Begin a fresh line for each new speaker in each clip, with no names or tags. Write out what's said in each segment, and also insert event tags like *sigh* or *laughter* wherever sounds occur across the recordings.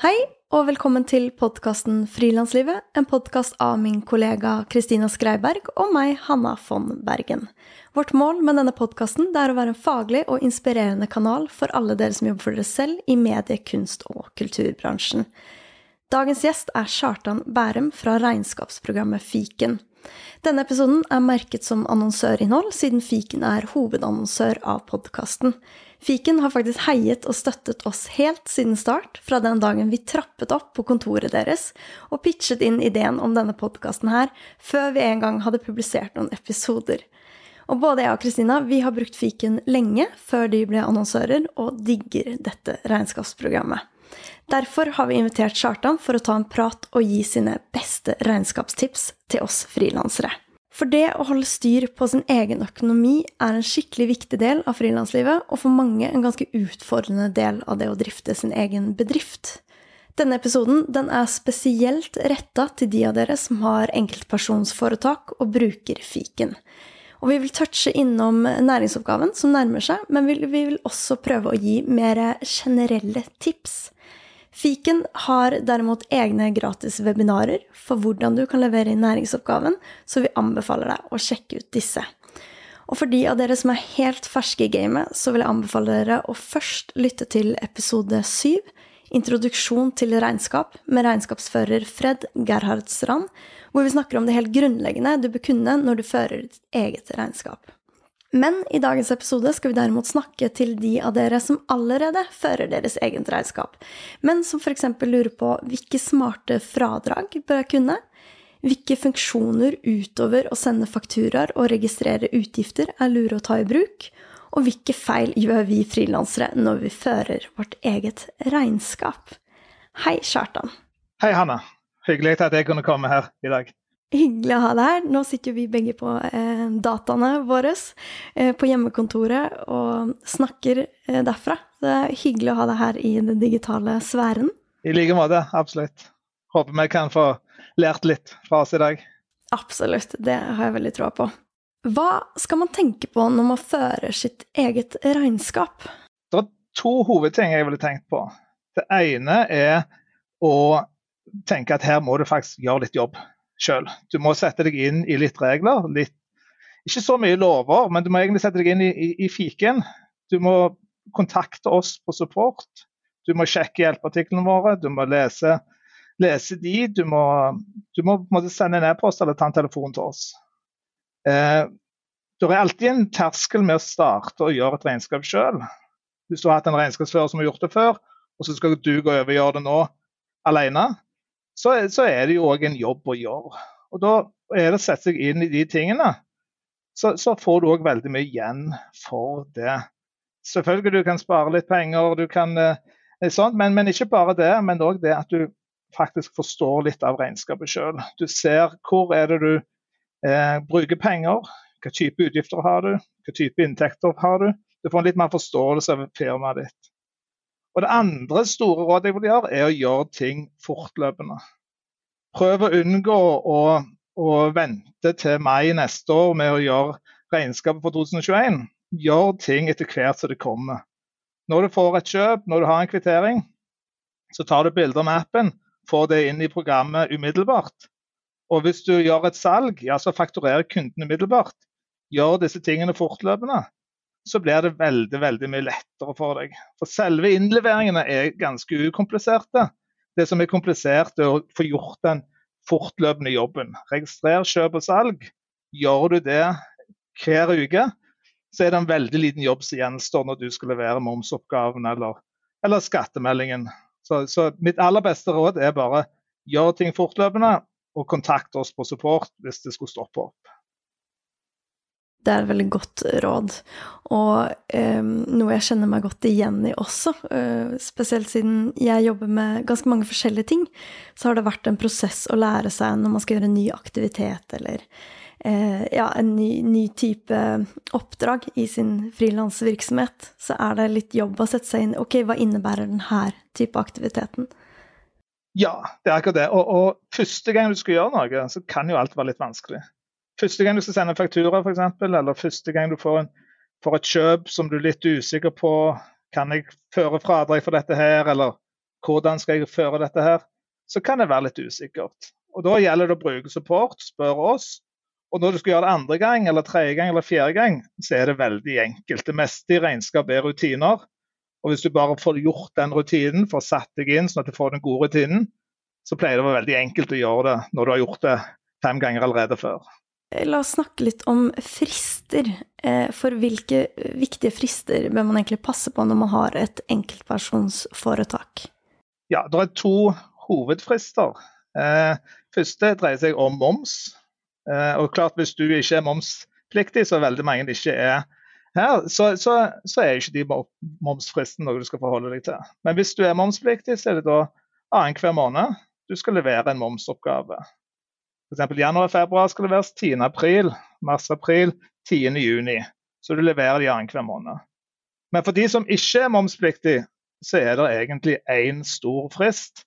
Hei, og velkommen til podkasten Frilanslivet, en podkast av min kollega Kristina Skreiberg og meg, Hanna von Bergen. Vårt mål med denne podkasten er å være en faglig og inspirerende kanal for alle dere som jobber for dere selv i medie-, kunst- og kulturbransjen. Dagens gjest er Kjartan Bærum fra regnskapsprogrammet Fiken. Denne episoden er merket som annonsørinnhold, siden Fiken er hovedannonsør av podkasten. Fiken har faktisk heiet og støttet oss helt siden start, fra den dagen vi trappet opp på kontoret deres og pitchet inn ideen om denne podkasten her, før vi en gang hadde publisert noen episoder. Og både jeg og Kristina vi har brukt Fiken lenge før de ble annonsører, og digger dette regnskapsprogrammet. Derfor har vi invitert Kjartan for å ta en prat og gi sine beste regnskapstips til oss frilansere. For det å holde styr på sin egen økonomi er en skikkelig viktig del av frilanslivet, og for mange en ganske utfordrende del av det å drifte sin egen bedrift. Denne episoden den er spesielt retta til de av dere som har enkeltpersonsforetak og bruker fiken. Og vi vil touche innom næringsoppgaven som nærmer seg, men vi vil også prøve å gi mer generelle tips. Fiken har derimot egne gratis webinarer for hvordan du kan levere inn næringsoppgaven, så vi anbefaler deg å sjekke ut disse. Og for de av dere som er helt ferske i gamet, så vil jeg anbefale dere å først lytte til episode 7, Introduksjon til regnskap, med regnskapsfører Fred Gerhardstrand, hvor vi snakker om det helt grunnleggende du bør kunne når du fører ditt eget regnskap. Men i dagens episode skal vi derimot snakke til de av dere som allerede fører deres eget regnskap, men som f.eks. lurer på hvilke smarte fradrag bør jeg kunne? Hvilke funksjoner utover å sende fakturaer og registrere utgifter er lure å ta i bruk? Og hvilke feil gjør vi frilansere når vi fører vårt eget regnskap? Hei, Kjartan.
Hei, Hanna. Hyggelig at jeg kunne komme her i dag.
Hyggelig å ha deg her. Nå sitter vi begge på eh, dataene våre eh, på hjemmekontoret og snakker eh, derfra. Det er hyggelig å ha deg her i den digitale sfæren.
I like måte, absolutt. Håper vi kan få lært litt fra oss i dag.
Absolutt, det har jeg veldig troa på. Hva skal man tenke på når man fører sitt eget regnskap?
Det er to hovedting jeg ville tenkt på. Det ene er å tenke at her må du faktisk gjøre litt jobb sjøl. Du må sette deg inn i litt regler. Litt, ikke så mye lover, men du må egentlig sette deg inn i, i, i fiken. Du må kontakte oss på support. Du må sjekke hjelpeartiklene våre. Du må lese, lese de. Du må, du må sende en e-post eller ta en telefon til oss. Eh, det er alltid en terskel med å starte og gjøre et regnskap sjøl. Hvis du har hatt en regnskapsfører som har gjort det før, og så skal du gå over og gjøre det nå alene, så, så er det jo òg en jobb å gjøre. Og Da er det å sette seg inn i de tingene, så, så får du òg veldig mye igjen for det. Selvfølgelig du kan spare litt penger, du kan sånt, men, men, ikke bare det, men òg det at du faktisk forstår litt av regnskapet sjøl. Du ser hvor er det du eh, bruker penger, hva type utgifter har du, hva type inntekter har du. Du får en litt mer forståelse av firmaet ditt. Og Det andre store rådet jeg vil gjøre, er å gjøre ting fortløpende. Prøv å unngå å, å vente til mai neste år med å gjøre regnskapet for 2021. Gjør ting etter hvert som det kommer. Når du får et kjøp, når du har en kvittering, så tar du bilder med appen, får det inn i programmet umiddelbart. Og hvis du gjør et salg, ja, så fakturerer kunden umiddelbart. Gjør disse tingene fortløpende så blir det veldig veldig mye lettere for deg. For selve innleveringene er ganske ukompliserte. Det som er komplisert, er å få gjort den fortløpende jobben. Registrer kjøp og salg. Gjør du det hver uke, så er det en veldig liten jobb som gjenstår når du skal levere momsoppgaven eller, eller skattemeldingen. Så, så, mitt aller beste råd er bare gjør ting fortløpende, og kontakt oss på support hvis det skulle stoppe opp.
Det er et veldig godt råd, og eh, noe jeg kjenner meg godt igjen i også. Eh, spesielt siden jeg jobber med ganske mange forskjellige ting, så har det vært en prosess å lære seg når man skal gjøre en ny aktivitet eller eh, ja, en ny, ny, type oppdrag i sin frilansvirksomhet. Så er det litt jobb å sette seg inn Ok, hva innebærer denne type aktiviteten?
Ja, det er akkurat det. Og, og første gang du skal gjøre noe, så kan jo alt være litt vanskelig. Første gang du skal sende en faktura, f.eks., eller første gang du får, en, får, et kjøp som du er litt usikker på, kan jeg føre fradrag for dette her, eller hvordan skal jeg føre dette her, så kan det være litt usikkert. Og Da gjelder det å bruke support, spørre oss. Og når du skal gjøre det andre gang, eller tredje gang eller fjerde gang, så er det veldig enkelt. Det meste i regnskap er rutiner. Og hvis du bare får gjort den rutinen, får satt deg inn sånn at du får den gode rutinen, så pleier det å være veldig enkelt å gjøre det når du har gjort det fem ganger allerede før.
La oss snakke litt om frister. Eh, for hvilke viktige frister bør man egentlig passe på når man har et enkeltpersonsforetak?
Ja, det er to hovedfrister. Eh, første dreier seg om moms. Eh, og klart Hvis du ikke er momspliktig, så veldig mange ikke er her, så, så, så er ikke de momsfristen noe du skal forholde deg til. Men hvis du er momspliktig, så er det da annenhver måned du skal levere en momsoppgave. F.eks. januar-februar skal leveres 10. april, mars-april 10. juni. Så du leverer de annenhver måned. Men for de som ikke er momspliktig, så er det egentlig én stor frist.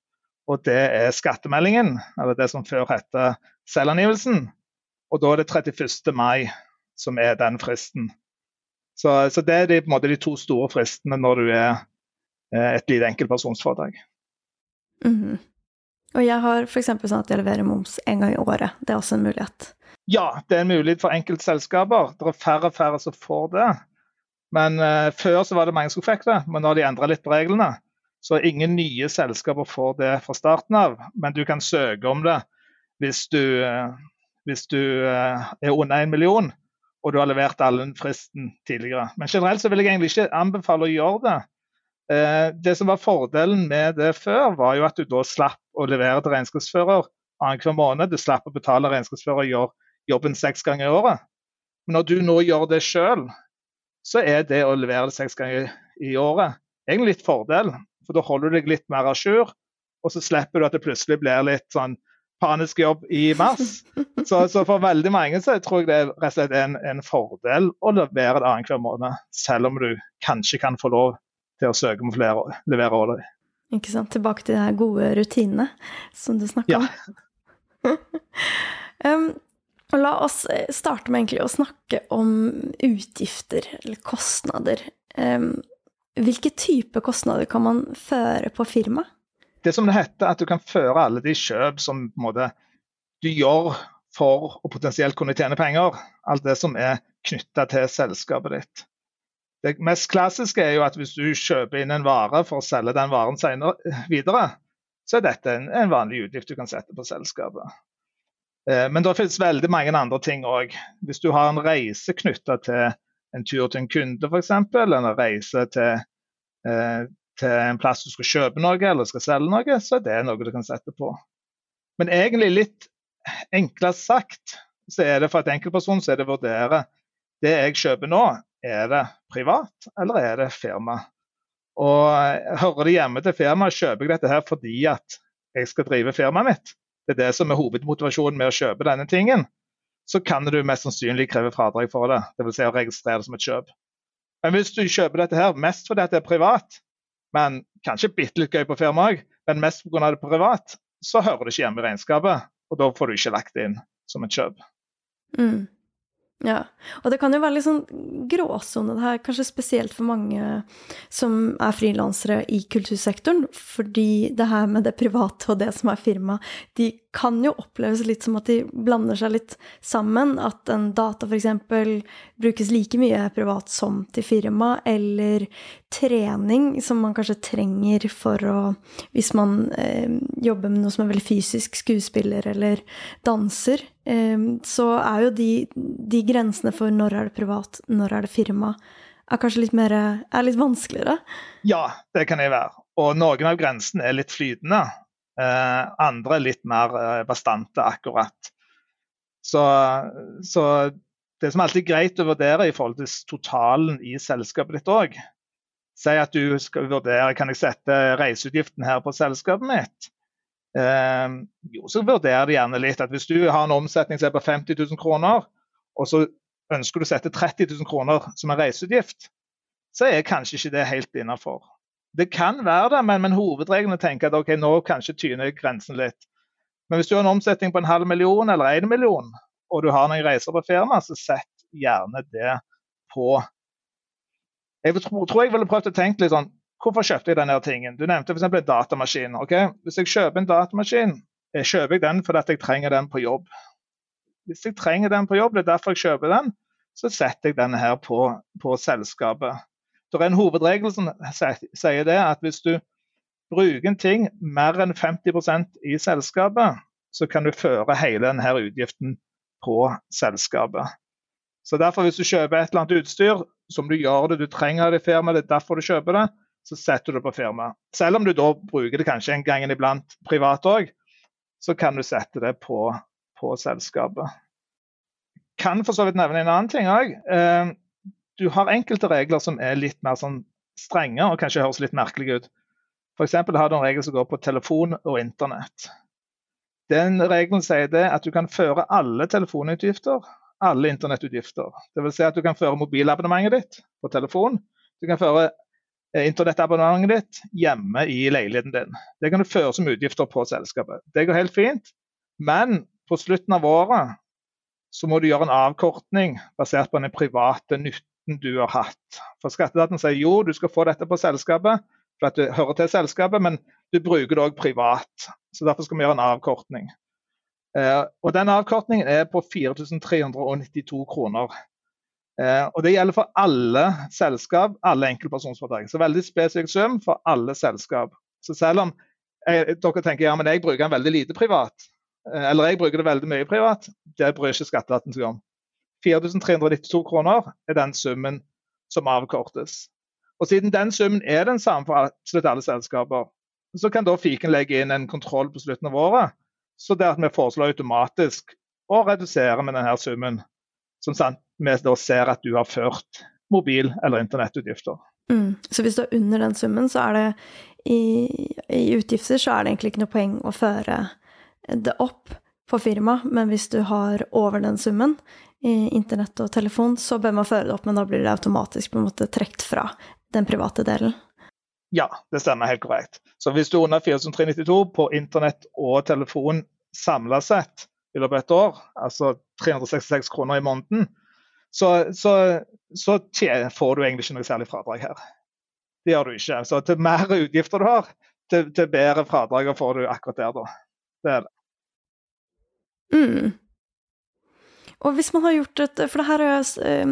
Og det er skattemeldingen, eller det som før het selvangivelsen. Og da er det 31. mai som er den fristen. Så, så det er de, måte, de, to store fristene når du er eh, et lite enkeltpersonsforetak.
Mm -hmm. Og jeg har f.eks. sånn at jeg leverer moms en gang i året. Det er også en mulighet?
Ja, det er en mulighet for enkeltselskaper. Det er færre og færre som får det. Men uh, før så var det mange som fikk det, men nå har de endra litt på reglene. Så ingen nye selskaper får det fra starten av, men du kan søke om det hvis du, uh, hvis du uh, er under en million og du har levert alle fristen tidligere. Men generelt så vil jeg egentlig ikke anbefale å gjøre det. Eh, det som var fordelen med det før, var jo at du da slapp å levere til regnskapsfører annenhver måned. Du slapp å betale regnskapsfører og gjøre jobben seks ganger i året. Men når du nå gjør det sjøl, så er det å levere det seks ganger i året egentlig litt fordel. For da holder du deg litt mer à jour, og så slipper du at det plutselig blir litt sånn panisk jobb i mars. Så, så, for veldig mange så tror jeg det er en, en fordel å levere det annenhver måned, selv om du kanskje kan få lov til å søke om flere, levere ordre.
Ikke sant. Tilbake til de her gode rutinene som du snakker ja. om. *laughs* um, la oss eh, starte med egentlig å snakke om utgifter, eller kostnader. Um, hvilke type kostnader kan man føre på firmaet?
det som det heter, at du kan føre alle de kjøp som måte, du gjør for å potensielt kunne tjene penger. Alt det som er knytta til selskapet ditt. Det mest klassiske er jo at hvis du kjøper inn en vare for å selge den varen senere, videre, så er dette en, en vanlig utgift du kan sette på selskapet. Eh, men det finnes veldig mange andre ting òg. Hvis du har en reise knytta til en tur til en kunde f.eks., eller en reise til, eh, til en plass du skal kjøpe noe eller skal selge noe, så er det noe du kan sette på. Men egentlig litt enklere sagt, så er det for et enkeltperson så er det å vurdere det jeg kjøper nå, er det privat eller er det firma? Og Hører det hjemme til firmaet, kjøper jeg dette her fordi at jeg skal drive firmaet mitt. Det er det som er hovedmotivasjonen med å kjøpe denne tingen. Så kan du mest sannsynlig kreve fradrag for det, dvs. Si å registrere det som et kjøp. Men hvis du kjøper dette her mest fordi det er privat, men kanskje bitte litt gøy på firmaet òg, men mest pga. det privat, så hører det ikke hjemme i regnskapet. Og da får du ikke lagt det inn som et kjøp.
Mm. Ja, og det kan jo være litt sånn gråsone det her, kanskje spesielt for mange som er frilansere i kultursektoren. Fordi det her med det private og det som er firma, de kan jo oppleves litt som at de blander seg litt sammen. At en data f.eks. brukes like mye privat som til firma, eller trening som man kanskje trenger for å Hvis man eh, jobber med noe som er veldig fysisk, skuespiller eller danser, eh, så er jo de, de, grensene for når er det privat, når er det firma, er kanskje litt mer er litt vanskeligere?
Ja, det kan jeg være. Og noen av grensene er litt flytende. Eh, andre litt mer eh, bastante, akkurat. Så, så, det som alltid er greit å vurdere i forhold til totalen i selskapet ditt òg Si at du skal vurdere kan jeg sette reiseutgiften her på selskapet mitt. Eh, jo, så vurderer det gjerne litt at hvis du har en omsetning som er på 50 000 kroner, og så ønsker du å sette 30 000 kroner som en reiseutgift, så er kanskje ikke det helt innafor. Det kan være det, men, men hovedreglene tenker at ok, nå kanskje tyner grensen litt. Men hvis du har en omsetning på en halv million eller en million, og du har noen reiser på firma, så sett gjerne det på Jeg tror, jeg ville prøvd å tenke litt sånn hvorfor kjøpte jeg denne tingen? Du nevnte f.eks. en datamaskin. Okay? Hvis jeg kjøper en datamaskin, jeg kjøper jeg den fordi jeg trenger den på jobb. Hvis jeg trenger den på jobb, det er derfor jeg kjøper den, så setter jeg denne her på, på selskapet. Det er en hovedregel som sier det at hvis du bruker en ting mer enn 50% i selskapet, så kan du føre hele denne utgiften på selskapet. Så derfor Hvis du kjøper et eller annet utstyr som du gjør det, du trenger det i firmaet, det er derfor du kjøper det, så setter du det på firmaet. Selv om du da bruker det kanskje en gang iblant privat òg, så kan du sette det på, på selskapet. Kan for så vidt nevne en annen ting òg. Eh, du har enkelte regler som er litt mer sånn strenge og kanskje høres litt merkelig ut. F.eks. har du en regel som går på telefon og internett. Den regelen sier det at du kan føre alle telefonutgifter, alle internettutgifter. Dvs. Si at du kan føre mobilabonnementet ditt på telefon. Du kan føre eh, internettabonnementet ditt hjemme i leiligheten din. Det kan du føre som utgifter på selskapet. Det går helt fint. Men på slutten av året så må du gjøre en avkortning basert på den private nytten du har hatt. For Skatteetaten sier jo, du skal få dette på selskapet, for at du hører til selskapet, men du bruker det òg privat. Så Derfor skal vi gjøre en avkortning. Eh, og Den avkortningen er på 4392 kroner. Eh, og Det gjelder for alle selskap, alle enkeltpersonforetak. Så veldig spesifikk sum for alle selskap. Så selv om jeg, dere tenker ja, men jeg bruker den veldig lite privat, eh, eller jeg bruker det veldig mye privat, det bryr ikke skatteetaten seg om. 4392 kroner er den summen som avkortes. Og Siden den summen er den samme for absolutt alle selskaper, så kan da fiken legge inn en kontroll på slutten av året. Så det at vi foreslår automatisk å redusere med denne summen, som sant, vi da ser at du har ført mobil- eller internettutgifter.
Mm. Så hvis du er under den summen, så er det i, i utgifter så er det egentlig ikke noe poeng å føre det opp på firma, men hvis du har over den summen, i internett og telefon, så bør man føre det opp, men da blir det automatisk på en måte trukket fra den private delen.
Ja, det stemmer helt korrekt. Så hvis du er under 4392 på internett og telefon samla sett i løpet av et år, altså 366 kroner i måneden, så, så, så får du egentlig ikke noe særlig fradrag her. Det gjør du ikke. Så til mer utgifter du har, til, bedre fradrag får du akkurat der, da. Det er det.
Mm. Og hvis man har gjort et For det her har jeg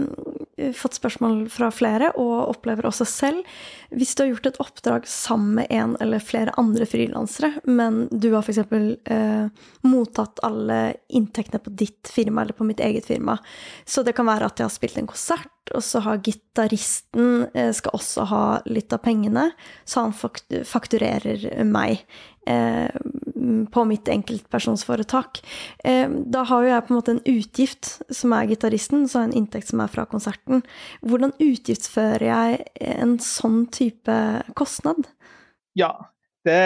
fått spørsmål fra flere, og opplever også selv. Hvis du har gjort et oppdrag sammen med en eller flere andre frilansere, men du har f.eks. Eh, mottatt alle inntektene på ditt firma eller på mitt eget firma, så det kan være at jeg har spilt en konsert, og så har gitaristen eh, skal også ha litt av pengene, så han fakturerer meg. Eh, på mitt enkeltpersonsforetak. Eh, da har jo jeg på en måte en utgift som er gitaristen, så en inntekt som er fra konserten. Hvordan utgiftsfører jeg en sånn type kostnad?
Ja, det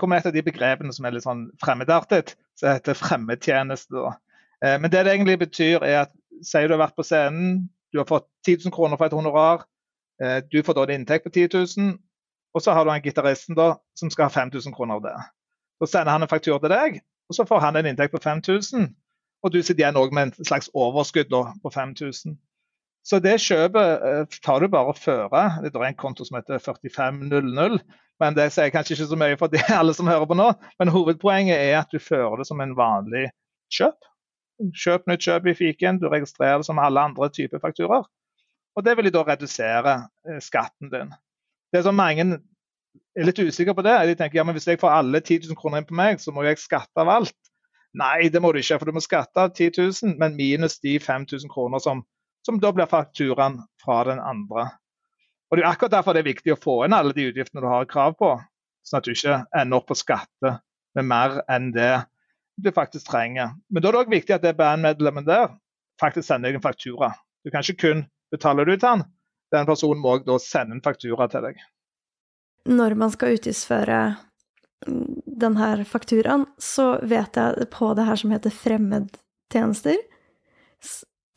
kommer et av de begrepene som er litt sånn fremmedartet, som heter fremmedtjeneste. Eh, men det det egentlig betyr, er at sier du har vært på scenen, du har fått 10 000 kroner for et honorar, du får da en inntekt på 10 000, og så har du en gitaristen da, som skal ha 5000 kroner av det. Så sender han en faktur til deg, og så får han en inntekt på 5000. Og du sitter igjen med en slags overskudd da, på 5000. Så det kjøpet eh, tar du bare og fører. Det er en konto som heter 4500. Men det sier kanskje ikke så mye for de alle som hører på nå. Men hovedpoenget er at du fører det som en vanlig kjøp. Kjøp nytt kjøp i fiken. Du registrerer det som alle andre typer fakturer. Og det vil da redusere eh, skatten din. Det som mange er litt usikre på det. De tenker ja, men hvis jeg får alle 10 000 kroner inn på meg, så må jeg skatte av alt. Nei, det må du ikke, for du må skatte av 10 000, men minus de 5000 kroner som, som da blir fakturaen fra den andre. Og Det er akkurat derfor det er viktig å få inn alle de utgiftene du har krav på, sånn at du ikke ender opp på skatte med mer enn det du faktisk trenger. Men da er det òg viktig at det bandmedlemmet der faktisk sender deg en faktura. Du kan ikke kun betale det ut til han, den personen må da sende en faktura til deg.
Når man skal utgiftsføre denne fakturaen, så vet jeg på det her som heter fremmedtjenester,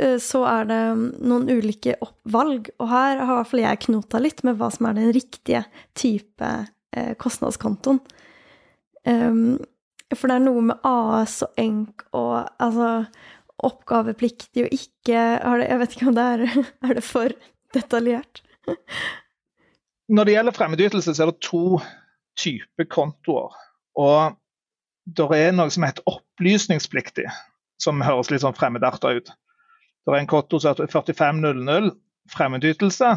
eh, så er det noen ulike valg. Og her har i hvert fall jeg knota litt med hva som er den riktige type eh, kostnadskontoen. Ehm, for det er noe med AS og ENK og altså oppgavepliktig og ikke Jeg vet ikke om det er *laughs* Er det for detaljert? *laughs*
Når det gjelder fremmedytelse, så er det to typer kontoer. Og det er noe som heter opplysningspliktig, som høres litt sånn fremmedarta ut. Det er en konto som heter 4500 fremmedytelse,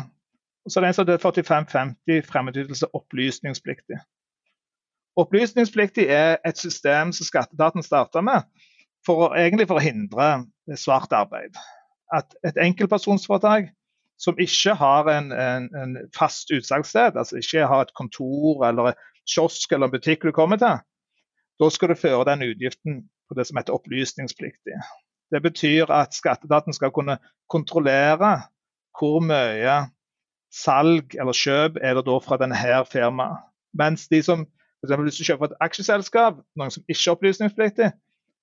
og så er det en som heter 4550 fremmedytelse opplysningspliktig. Opplysningspliktig er et system som skatteetaten starta med for å, egentlig for å hindre svart arbeid. At et enkeltpersonsforetak som ikke har en, en, en fast utsalgssted, altså ikke har et kontor eller kiosk eller en butikk du kommer til, da skal du føre den utgiften på det som heter opplysningspliktig. Det betyr at skatteetaten skal kunne kontrollere hvor mye salg eller kjøp er det da fra denne firmaet. Mens de som for hvis du kjøper et aksjeselskap, noen som ikke er opplysningspliktig,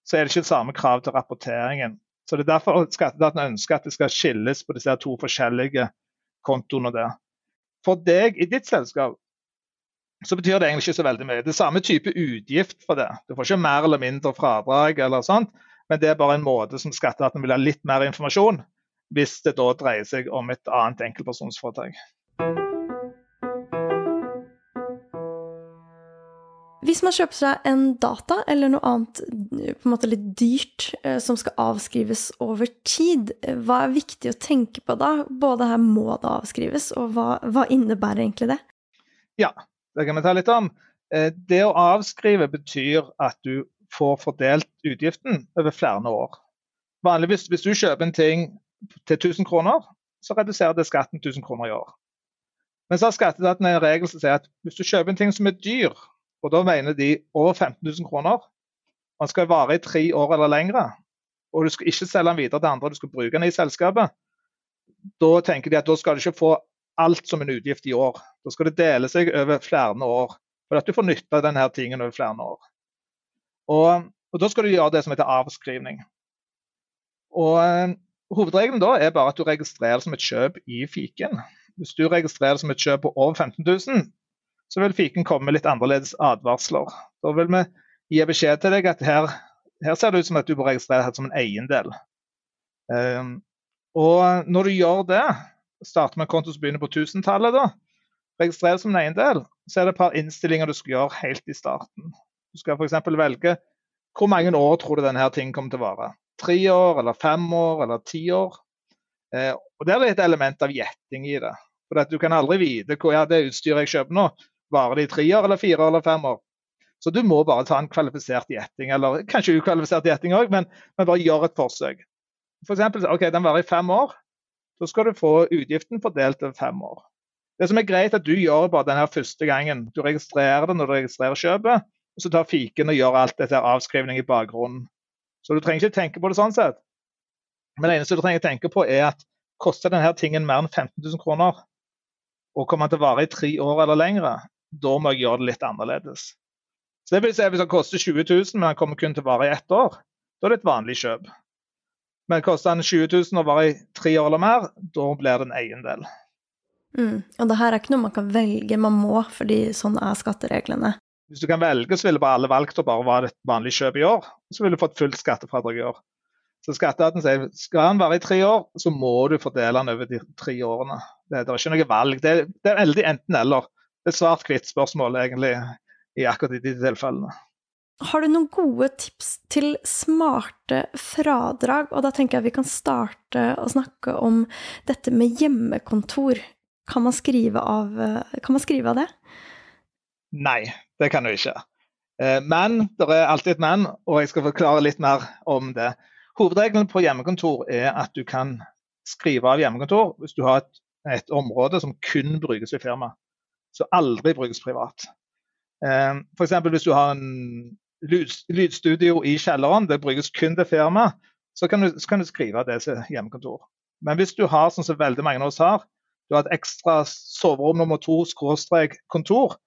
så er det ikke samme krav til rapporteringen. Så Det er derfor skatteetaten ønsker at det skal skilles på disse to forskjellige kontoene der. For deg i ditt selskap så betyr det egentlig ikke så veldig mye. Det er samme type utgift for det. Du får ikke mer eller mindre fradrag, eller sånt, men det er bare en måte som skatteetaten vil ha litt mer informasjon hvis det da dreier seg om et annet enkeltpersonsforetak.
Hvis man kjøper seg en data eller noe annet på en måte litt dyrt eh, som skal avskrives over tid, eh, hva er viktig å tenke på da? Både her må det avskrives, og hva, hva innebærer egentlig det?
Ja, det kan vi ta litt om. Eh, det å avskrive betyr at du får fordelt utgiften over flere år. Vanligvis hvis du kjøper en ting til 1000 kroner, så reduserer det skatten 1000 kroner i år. Men så har skatteetaten en regel som sier at hvis du kjøper en ting som er dyr, og da mener de over 15 000 kroner. Man skal vare i tre år eller lengre. Og du skal ikke selge den videre til andre, du skal bruke den i selskapet. Da tenker de at da skal du ikke få alt som en utgift i år. Da skal det dele seg over flere år. For at du får nytte av denne tingen over flere år. Og, og da skal du gjøre det som heter avskrivning. Og eh, Hovedregelen da er bare at du registrerer det som et kjøp i fiken. Hvis du registrerer det som et kjøp på over 15 000, så vil fiken komme med litt annerledes advarsler. Da vil vi gi beskjed til deg at her, her ser det ut som at du bør registrere det som en eiendel. Um, og når du gjør det, starter med en konto som begynner på tusentallet, da, registrerer som en eiendel, så er det et par innstillinger du skal gjøre helt i starten. Du skal f.eks. velge hvor mange år tror du denne tingen kommer til å vare. Tre år, eller fem år, eller ti år. Eh, og Der er det et element av gjetting i det. For Du kan aldri vite hvor ja, det utstyret jeg kjøper nå, Varer det i tre år, eller fire år, eller fem år? Så du må bare ta en kvalifisert gjetting, eller kanskje ukvalifisert gjetting òg, men, men, bare gjør et forsøk. For eksempel, OK, den varer i fem år. Så skal du få utgiften fordelt over fem år. Det som er greit, at du gjør bare denne første gangen. Du registrerer det når du registrerer kjøpet, og så tar fiken og gjør alt dette avskrivning i bakgrunnen. Så du trenger ikke tenke på det sånn sett. Men det eneste du trenger å tenke på, er at koster denne tingen mer enn 15 000 kroner, og kommer den til å vare i tre år eller lengre, da må jeg gjøre det litt annerledes. Så det vil si at Hvis han koster 20 000, men den kommer kun til å vare i ett år, da er det et vanlig kjøp. Men koster den 20 000 og varer i tre år eller mer, da blir det en eiendel.
Mm. Og det her er ikke noe man kan velge, man må, fordi sånn er skattereglene.
Hvis du kan velge, så ville bare alle valgt å bare være et vanlig kjøp i år. Så ville du fått fullt skattefradrag i år. Så skatteetaten sier skal den være i tre år, så må du fordele den over de tre årene. Det, det er ikke noe valg. Det, det er veldig enten-eller et svart-hvitt-spørsmål, egentlig, i akkurat de tilfellene.
Har du noen gode tips til smarte fradrag? Og da tenker jeg vi kan starte å snakke om dette med hjemmekontor. Kan man skrive av, kan man skrive av det?
Nei, det kan du ikke. Eh, men det er alltid et men, og jeg skal forklare litt mer om det. Hovedregelen på hjemmekontor er at du kan skrive av hjemmekontor hvis du har et, et område som kun brukes i firmaet som aldri brukes privat. Eh, F.eks. hvis du har en lydstudio i kjelleren, det brukes kun til firma, så kan, du, så kan du skrive det til hjemmekontor. Men hvis du har, sånn som veldig mange av oss har, du har et ekstra soverom nummer to skråstrek kontor,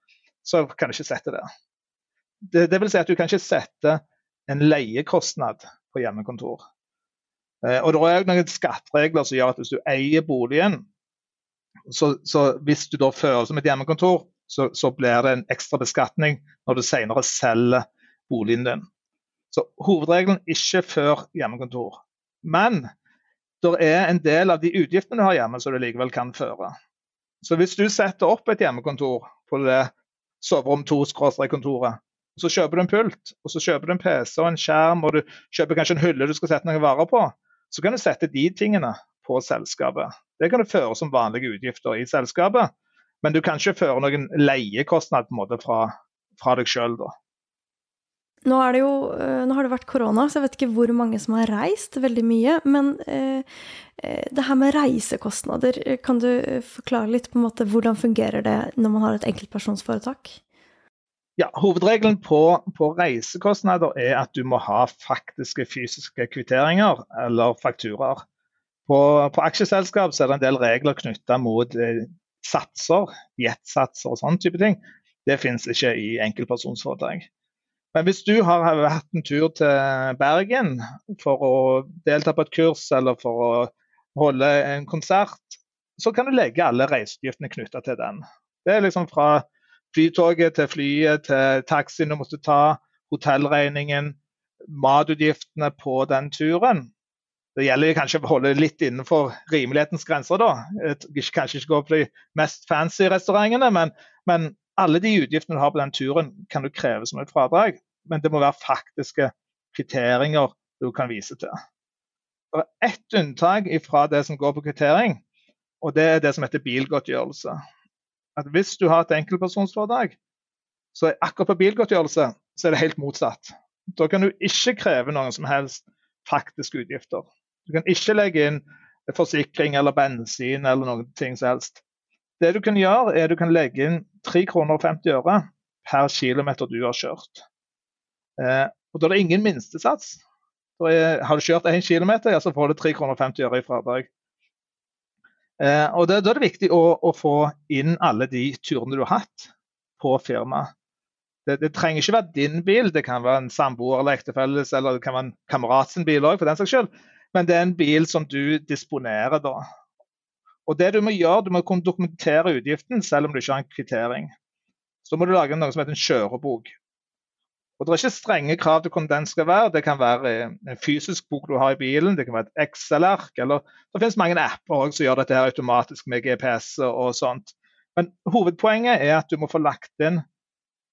så kan du ikke sette det. det. Det vil si at du kan ikke sette en leiekostnad på hjemmekontor. Eh, og det er noen skatteregler som gjør at hvis du eier boligen, så, så, hvis du da fører som et hjemmekontor, så, så, blir det en ekstra beskatning når du senere selger boligen din. Så hovedregelen ikke før hjemmekontor. Men det er en del av de utgiftene du har hjemme som du likevel kan føre. Så hvis du setter opp et hjemmekontor på det soverom 2-kontoret, så kjøper du en pult, og så kjøper du en PC og en skjerm, og du kjøper kanskje en hylle du skal sette noen varer på, så kan du sette de tingene på selskapet. Det kan du føre som vanlige utgifter i selskapet, men du kan ikke føre noen leiekostnad på en måte fra, fra deg sjøl.
Nå, jo, eh, nå, har det vært korona, så jeg vet ikke hvor mange som har reist veldig mye. Men eh, eh, det her med reisekostnader, kan du forklare litt på en måte hvordan fungerer det når man har et enkeltpersonsforetak?
Ja, Hovedregelen på, på, reisekostnader er at du må ha faktiske fysiske kvitteringer eller fakturaer. På, på aksjeselskap er det en del regler knytta mot eh, satser, jetsatser og sånne type ting. Det finnes ikke i enkeltpersonsforetak. Men hvis du har hatt en tur til Bergen for å delta på et kurs eller for å holde en konsert, så kan du legge alle reiseutgiftene knytta til den. Det er liksom fra flytoget til flyet til taxien du måtte ta, hotellregningen, matutgiftene på den turen. Det gjelder kanskje å holde litt innenfor rimelighetens grenser, da. Kanskje ikke gå på de mest fancy restaurantene, men, men alle de utgiftene du har på den turen, kan du kreve som et fradrag, men det må være faktiske kvitteringer du kan vise til. Det er ett unntak fra det som går på kvittering, og det er det som heter bilgodtgjørelse. At Hvis du har et enkeltpersonsforetak, så er akkurat på bilgodtgjørelse så er det helt motsatt. Da kan du ikke kreve noen som helst faktiske utgifter. Du kan ikke legge inn forsikring eller bensin eller noe ting som helst. Det du kan gjøre, er du kan legge inn 3,50 kroner per kilometer du har kjørt. Eh, og Da er det ingen minstesats. Er, har du kjørt 1 km, ja, så får du 3,50 kroner i fradrag. Eh, og Da er det viktig å, å, få inn alle de turene du har hatt på firmaet. Det, det, trenger ikke være din bil, det kan være en samboer eller ektefelles, eller det kan være en kamerat sin bil òg, for den saks skyld. Men det er en bil som du disponerer da. Og det du må gjøre, du må kunne dokumentere utgiften selv om du ikke har en kvittering. Så må du lage noe som heter en kjørebok. Og Det er ikke strenge krav til hvordan den skal være. Det kan være en fysisk bok du har i bilen, det kan være et Excel-ark. eller Det finnes mange apper som gjør dette her automatisk med GPS og, sånt. Men hovedpoenget er at du må få lagt inn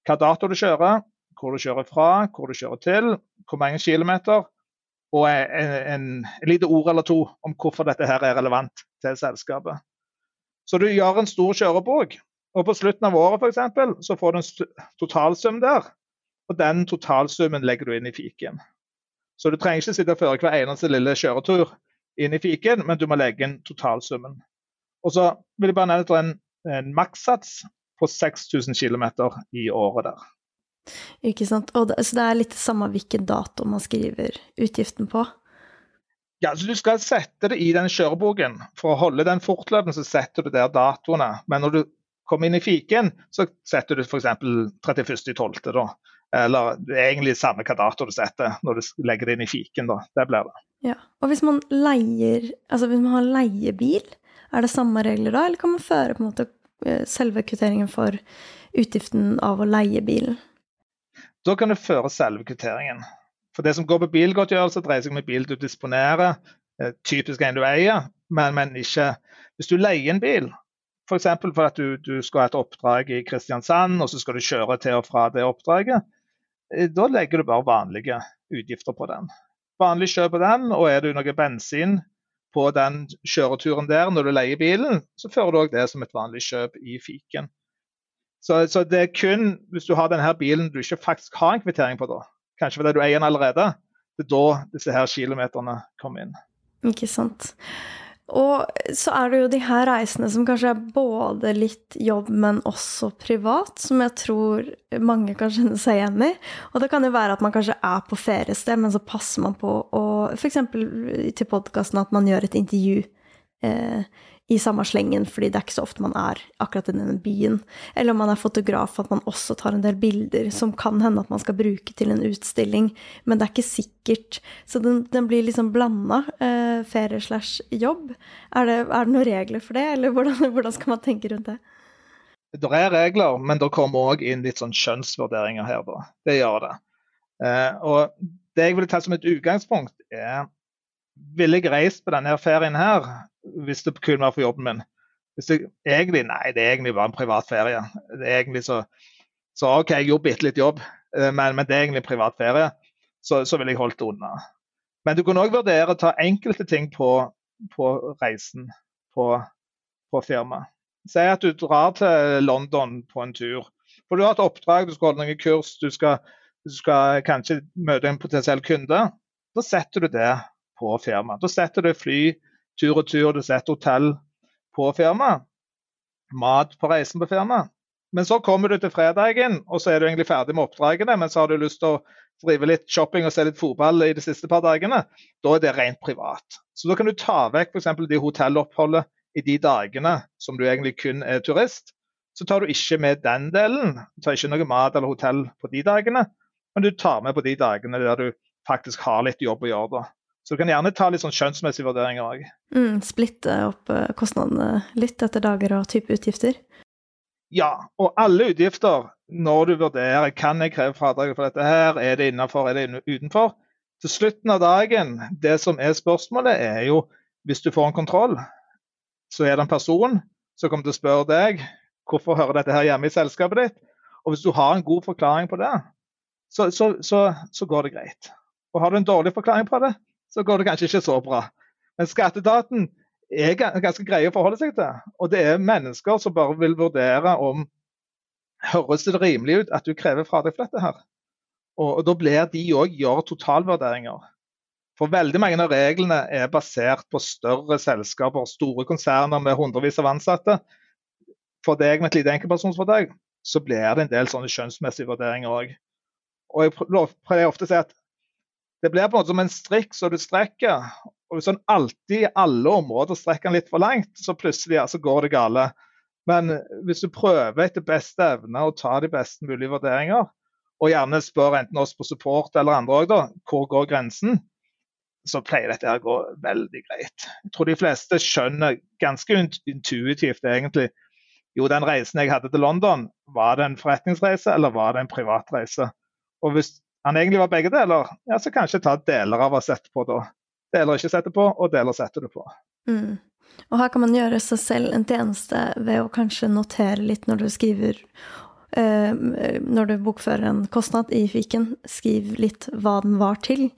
hva dato du kjører, hvor du kjører fra, hvor du kjører til, hvor mange kilometer, og en, en, en lite ord eller to om hvorfor dette her er relevant til selskapet. Så du gjør en stor kjørebok, og på slutten av året f.eks. så får du en totalsum der og den totalsummen legger du inn i fiken. Så du trenger ikke sitte og føre hver eneste lille kjøretur inn i fiken, men du må legge inn totalsummen. Og så vil jeg bare nevne en, en makssats på 6000 km i året der.
Ikke sant. Det, så det er litt det samme hvilken dato man skriver utgiften på?
Ja, så Du skal sette det i den kjøreboken. For å holde den fortløpende, så setter du der datoene. Men når du kommer inn i fiken, så setter du f.eks. 31.12. da. Eller det er egentlig samme hva dato du setter når du legger det inn i fiken. da. Det blir det.
Ja, Og hvis man leier, altså hvis man har leiebil, er det samme regler da, eller kan man føre på en måte eh, selve kvitteringen for utgiften av å leie bilen?
Da kan du føre selve kvitteringen. For det som går på bilgodtgjørelse, dreier seg om en bil du disponerer, eh, typisk en du eier, men, men ikke Hvis du leier en bil, f.eks. For, for at du, du skal ha et oppdrag i Kristiansand, og så skal du kjøre til og fra det oppdraget, Eh, da legger du bare vanlige utgifter på den. Vanlig kjøp på den, og er du noe bensin på den kjøreturen der når du leier bilen, så fører du òg det som et vanlig kjøp i fiken. Så, så, det er kun hvis du har denne bilen du ikke faktisk har en kvittering på, da, kanskje fordi du eier den allerede, det er da disse her kilometerne kommer inn.
Ikke sant. Og så er det jo de her reisene som kanskje er både litt jobb, men også privat, som jeg tror mange kan kjenne seg igjen i. Og det kan jo være at man kanskje er på feriested, men så passer man på å F.eks. til podkasten at man gjør et intervju eh, i samme slengen, fordi det er ikke så ofte man er akkurat i denne byen. Eller om man er fotograf, at man også tar en del bilder som kan hende at man skal bruke til en utstilling, men det er ikke sikkert. Så den, den blir liksom blanda, eh, ferie slash jobb. Er det, er det, noen regler for det, eller hvordan, *laughs* hvordan, skal man tenke rundt det?
Det er regler, men det kommer òg inn litt sånn skjønnsvurderinger her, da. Det gjør det. Eh, og det jeg vil ta som et utgangspunkt, er ville jeg reist på denne ferien her hvis det kun var for jobben min, du egentlig Nei, det er egentlig bare en privat ferie. Det er egentlig så, så OK, jeg gjorde bitte litt jobb, eh, men, men, det er egentlig en privat ferie. Så, så ville jeg holdt det unna. Men du kunne òg vurdere å ta enkelte ting på, på reisen på, på firmaet. Si at du drar til London på en tur. For du har et oppdrag, du skal holde noen kurs, du skal, du skal kanskje møte en potensiell kunde. Da setter du det på firmaet. Da setter du fly tur og tur, du setter hotell på firmaet. Mat på reisen på firmaet. Men så kommer du til fredagen, og så er du egentlig ferdig med oppdragene. Men så har du lyst til å drive litt shopping og se litt fotball i de siste par dagene. Da er det rent privat. Så da kan du ta vekk f.eks. de hotelloppholdet i de dagene som du egentlig kun er turist. Så tar du ikke med den delen. Du tar ikke noe mat eller hotell på de dagene, men du tar med på de dagene der du faktisk har litt jobb å gjøre. da. Så du kan gjerne ta litt sånn skjønnsmessige vurderinger òg.
Mm, splitte opp eh, kostnadene litt etter dager og type utgifter?
Ja, og alle utgifter når du vurderer kan jeg kreve fradrag for dette her, er det innenfor, er det utenfor. Til slutten av dagen, det som er spørsmålet, er jo hvis du får en kontroll, så er det en person som kommer til å spørre deg hvorfor hører dette her hjemme i selskapet ditt. Og hvis du har en god forklaring på det, så, så, så, så går det greit. Og har du en dårlig forklaring på det, så går det kanskje ikke så bra. Men skatteetaten er ganske greie å forholde seg til. Og det er mennesker som bare vil vurdere om høres det rimelig ut at du krever fradrag for dette her. Og, og da blir de òg gjøre totalvurderinger. For veldig mange av reglene er basert på større selskaper, store konserner med hundrevis av ansatte. For deg med et lite enkeltpersonsforetak så blir det en del sånne skjønnsmessige vurderinger òg. Og jeg pleier ofte å si at det blir på en måte som en strikk som du strekker. Og hvis en alltid i alle områder strekker den litt for langt, så plutselig ja, så går det gale. Men hvis du prøver etter beste evne å ta de beste mulige vurderinger, og gjerne spør enten oss på support eller andre òg, hvor går grensen, så pleier dette å gå veldig greit. Jeg tror de fleste skjønner ganske intuitivt egentlig jo, den reisen jeg hadde til London, var det en forretningsreise eller var det en privatreise? Og hvis han egentlig var begge deler, ja, så kanskje ta deler av å sette på da. Deler ikke setter på, og deler setter du på.
Mm. Og her kan man gjøre seg selv en tjeneste ved å kanskje notere litt når du skriver eh, Når du bokfører en kostnad i fiken, skriv litt hva den var til,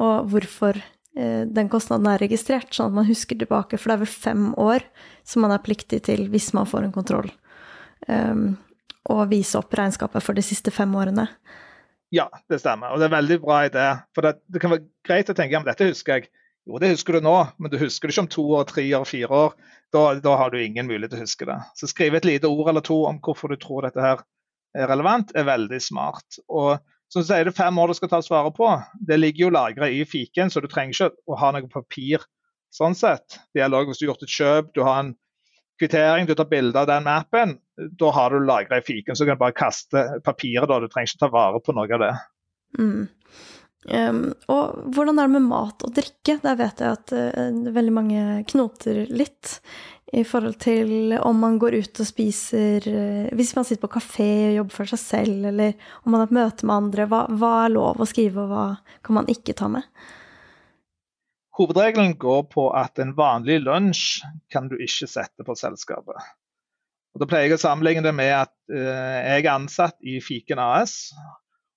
og hvorfor eh, den kostnaden er registrert, sånn at man husker tilbake. For det er vel fem år som man er pliktig til hvis man får en kontroll. Um, og vise opp regnskapet for de siste fem årene.
Ja, det stemmer. Og det er veldig bra idé. For det, det kan være greit å tenke ja, men dette husker jeg. Jo, det husker du nå, men du husker det ikke om to år, tre år, fire år. Da, da, har du ingen mulighet til å huske det. Så skrive et lite ord eller to om hvorfor du tror dette her er relevant, er veldig smart. Og så sier du fem år du skal ta svare på. Det ligger jo lagra i fiken, så du trenger ikke å ha noe papir sånn sett. Det gjelder òg hvis du har gjort et kjøp, du har en kvittering, du tar bilde av den mappen. Da har du lagra i fiken, så kan du bare kaste papiret da. Du trenger ikke ta vare på noe av det.
Mm. Um, og hvordan er det med mat og drikke? Der vet jeg at uh, veldig mange knoter litt i forhold til om man går ut og spiser uh, Hvis man sitter på kafé og jobber for seg selv, eller om man har et møte med andre, hva, hva, er lov å skrive, og hva kan man ikke ta med?
Hovedregelen går på at en vanlig lunsj kan du ikke sette på selskapet. Og da pleier jeg å sammenligne det med at uh, jeg er ansatt i Fiken AS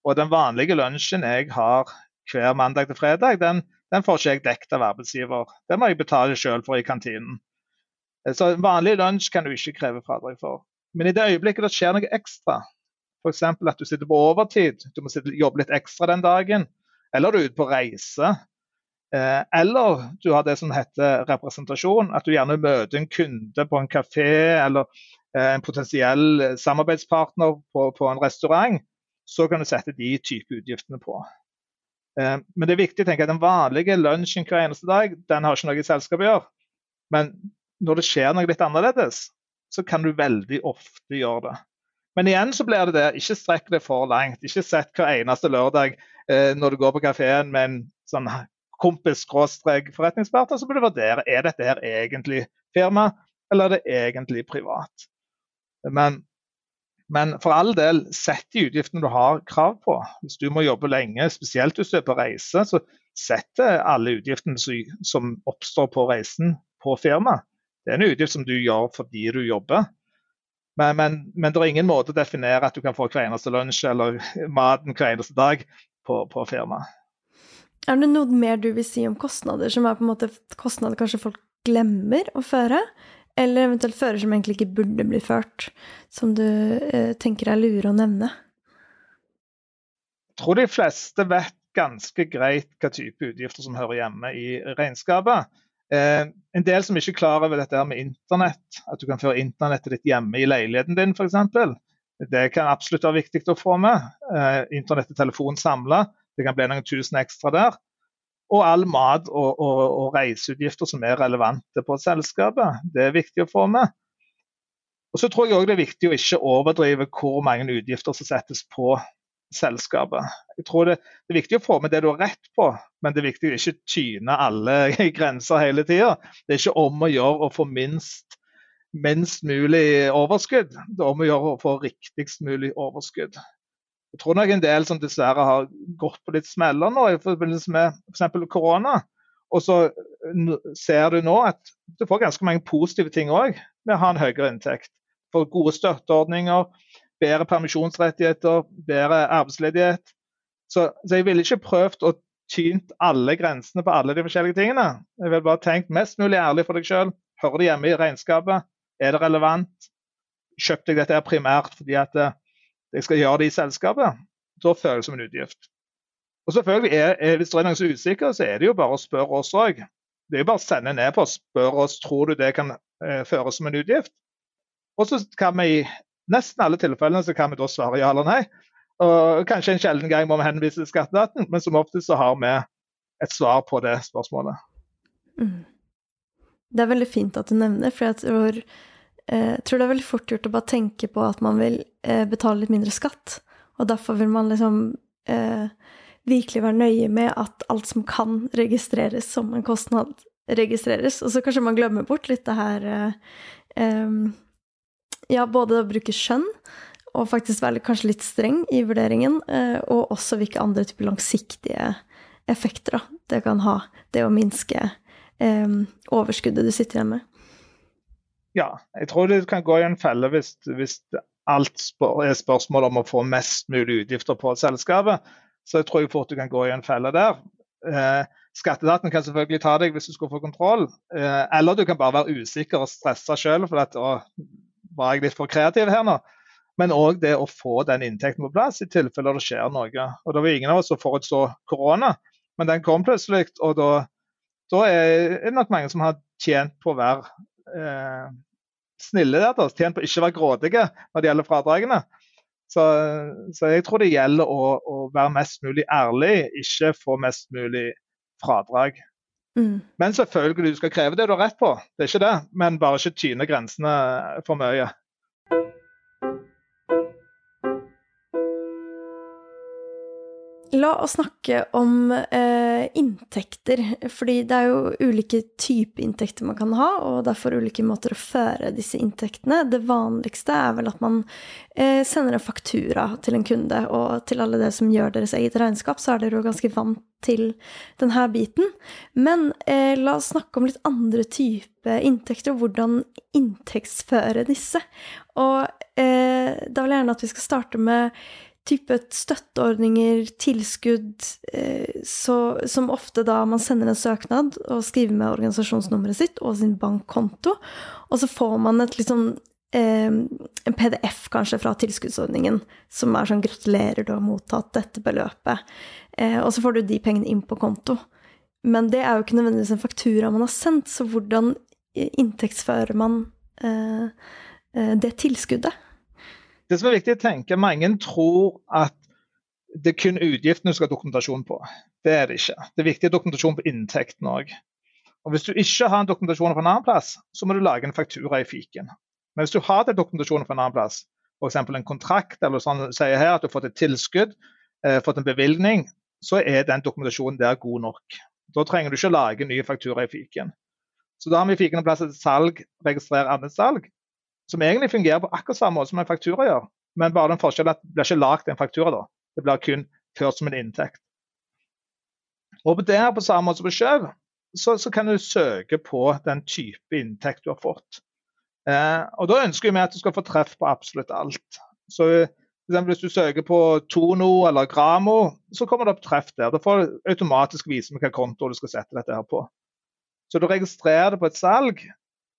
og den vanlige lunsjen jeg har hver mandag til fredag, den, den får ikke jeg dekket av arbeidsgiver. Det må jeg betale sjøl for i kantinen. Så en vanlig lunsj kan du ikke kreve fradrag for. Men i det øyeblikket det skjer noe ekstra, f.eks. at du sitter på overtid, du må jobbe litt ekstra den dagen, eller du er ute på reise, eh, eller du har det som heter representasjon, at du gjerne møter en kunde på en kafé eller eh, en potensiell samarbeidspartner på, på en restaurant, så kan du sette de type utgiftene på. Eh, men det er viktig å tenke at den vanlige lunsjen hver eneste dag, den har ikke noe i selskapet å gjøre. Men når det skjer noe litt annerledes, så kan du veldig ofte gjøre det. Men igjen så blir det det, ikke strekk det for langt. Ikke sett hver eneste lørdag eh, når du går på kafeen med en sånn kompis-forretningspartner, så bør du vurdere er dette her egentlig firma, eller er det egentlig privat. Men men for all del, sett de utgiftene du har krav på. Hvis du må jobbe lenge, spesielt hvis du er på reise, så sett alle utgiftene som oppstår på reisen på firmaet. Det er en utgift som du gjør fordi du jobber. Men, men, men, det er ingen måte å definere at du kan få hver eneste lunsj eller maten hver eneste dag på, på firmaet.
Er det noe mer du vil si om kostnader, som er på en måte kostnader kanskje folk glemmer å føre? Eller eventuelt fører som egentlig ikke burde bli ført, som du eh, tenker er lure å nevne?
Jeg tror de fleste vet ganske greit hva type utgifter som hører hjemme i regnskapet. Eh, en del som ikke er klar over dette med internett, at du kan føre internettet ditt hjemme i leiligheten din f.eks. Det kan absolutt være viktig å få med. Eh, internett og telefon samla. Det kan bli noen tusen ekstra der. Og all mat og, og, og, reiseutgifter som er relevante på selskapet. Det er viktig å få med. Og så tror jeg òg det er viktig å ikke overdrive hvor mange utgifter som settes på selskapet. Jeg tror det, det, er viktig å få med det du har rett på, men det er viktig å ikke tyne alle *laughs* grenser hele tida. Det er ikke om å gjøre å få minst, minst mulig overskudd. Det er om å gjøre å få riktigst mulig overskudd. Jeg tror nok en del som dessverre har gått på litt smeller nå i forbindelse med f.eks. korona. Og så ser du nå at du får ganske mange positive ting òg med å ha en høyere inntekt. For gode støtteordninger, bedre permisjonsrettigheter, bedre arbeidsledighet. Så, så jeg ville ikke prøvd å tynt alle grensene på alle de forskjellige tingene. Jeg vil bare tenkt mest mulig ærlig for deg sjøl. Hører det hjemme i regnskapet? Er det relevant? Kjøpte jeg dette primært fordi at eh, jeg skal gjøre det i selskapet, da føles det som en utgift. Og selvfølgelig er, er Hvis det er noen som er usikker, så er det jo bare å spørre oss òg. Det er jo bare å sende en e-post spør oss tror du det kan eh, føres som en utgift. Og så kan vi i nesten alle tilfellene så kan vi da svare ja eller nei. Og Kanskje en sjelden gang må vi henvise til skatteetaten, men som oftest så har vi et svar på det spørsmålet. Mm.
Det er veldig fint at du nevner, for jeg tror jeg eh, tror det er veldig fort gjort å bare tenke på at man vil eh, betale litt mindre skatt. Og derfor vil man liksom eh, virkelig være nøye med at alt som kan registreres som en kostnad, registreres. Og så kanskje man glemmer bort litt det her eh, Ja, både å bruke skjønn og faktisk være kanskje litt streng i vurderingen, eh, og også hvilke andre typer langsiktige effekter da, det kan ha, det å minske overskuddet du sitter igjen med
ja, jeg tror det kan gå i en felle hvis, hvis alt spør, er spørsmål om å få mest mulig utgifter på selskapet. Så jeg tror jeg fort du kan gå i en felle der. Eh, Skatteetaten kan selvfølgelig ta deg hvis du skal få kontroll. Eh, eller du kan bare være usikker og stressa sjøl for at å, var jeg litt for kreativ her nå? Men òg det å få den inntekten på plass i tilfelle det skjer noe. Og Det var ingen av oss som forutså korona, men den kom plutselig. Og da, da er det nok mange som har tjent på å være eh, snille der, da, tjent på ikke å være grådige når det gjelder fradragene. Så, så jeg tror det gjelder å, å, være mest mulig ærlig, ikke få mest mulig fradrag. Mm. Men selvfølgelig, du skal kreve det du har rett på, det er ikke det. Men bare ikke tyne grensene for mye.
Oss snakke om eh, inntekter, fordi det er jo ulike typer inntekter man kan ha, og derfor ulike måter å føre disse inntektene. Det vanligste er vel at man eh, sender en faktura til en kunde, og til alle dere som gjør deres eget regnskap, så er dere jo ganske vant til denne biten. Men eh, la oss snakke om litt andre typer inntekter, og hvordan inntektsføre disse. Og eh, da vil jeg gjerne at vi skal starte med type støtteordninger, tilskudd, eh, så, som ofte da man sender en søknad og skriver med organisasjonsnummeret sitt og sin bankkonto, og så får man et litt sånn eh, en PDF kanskje fra tilskuddsordningen som er sånn 'Gratulerer, du har mottatt dette beløpet'. Eh, og så får du de pengene inn på konto. Men det er jo ikke nødvendigvis en faktura man har sendt, så hvordan inntektsfører man det tilskuddet?
Det som er viktig å tenke, Mange tror at det er kun utgiftene du skal ha dokumentasjon på. Det er det ikke. Det er viktig dokumentasjon på inntekten òg. Hvis du ikke har en dokumentasjon på en annen plass, så må du lage en faktura i fiken. Men hvis du har den dokumentasjonen på en annen plass, f.eks. en kontrakt eller sånn sier her at du har fått et tilskudd, eh, fått en bevilgning, så er den dokumentasjonen der god nok. Da trenger du ikke lage nye faktura i fiken. Så da har vi fiken en plass til salg, registrere annet salg som egentlig fungerer på akkurat samme måte som en faktura gjør. Men bare den forskjellen at det blir ikke lagd en faktura da. Det blir kun ført som en inntekt. Og på det her på samme måte som på kjøp, så, så, kan du søke på den type inntekt du har fått. Eh, og Da ønsker vi at du skal få treff på absolutt alt. Så Hvis du søker på Tono eller Gramo, så kommer det opp treff der. Da får du automatisk vise med hvilken konto du skal sette dette her på. Så du registrerer det på et salg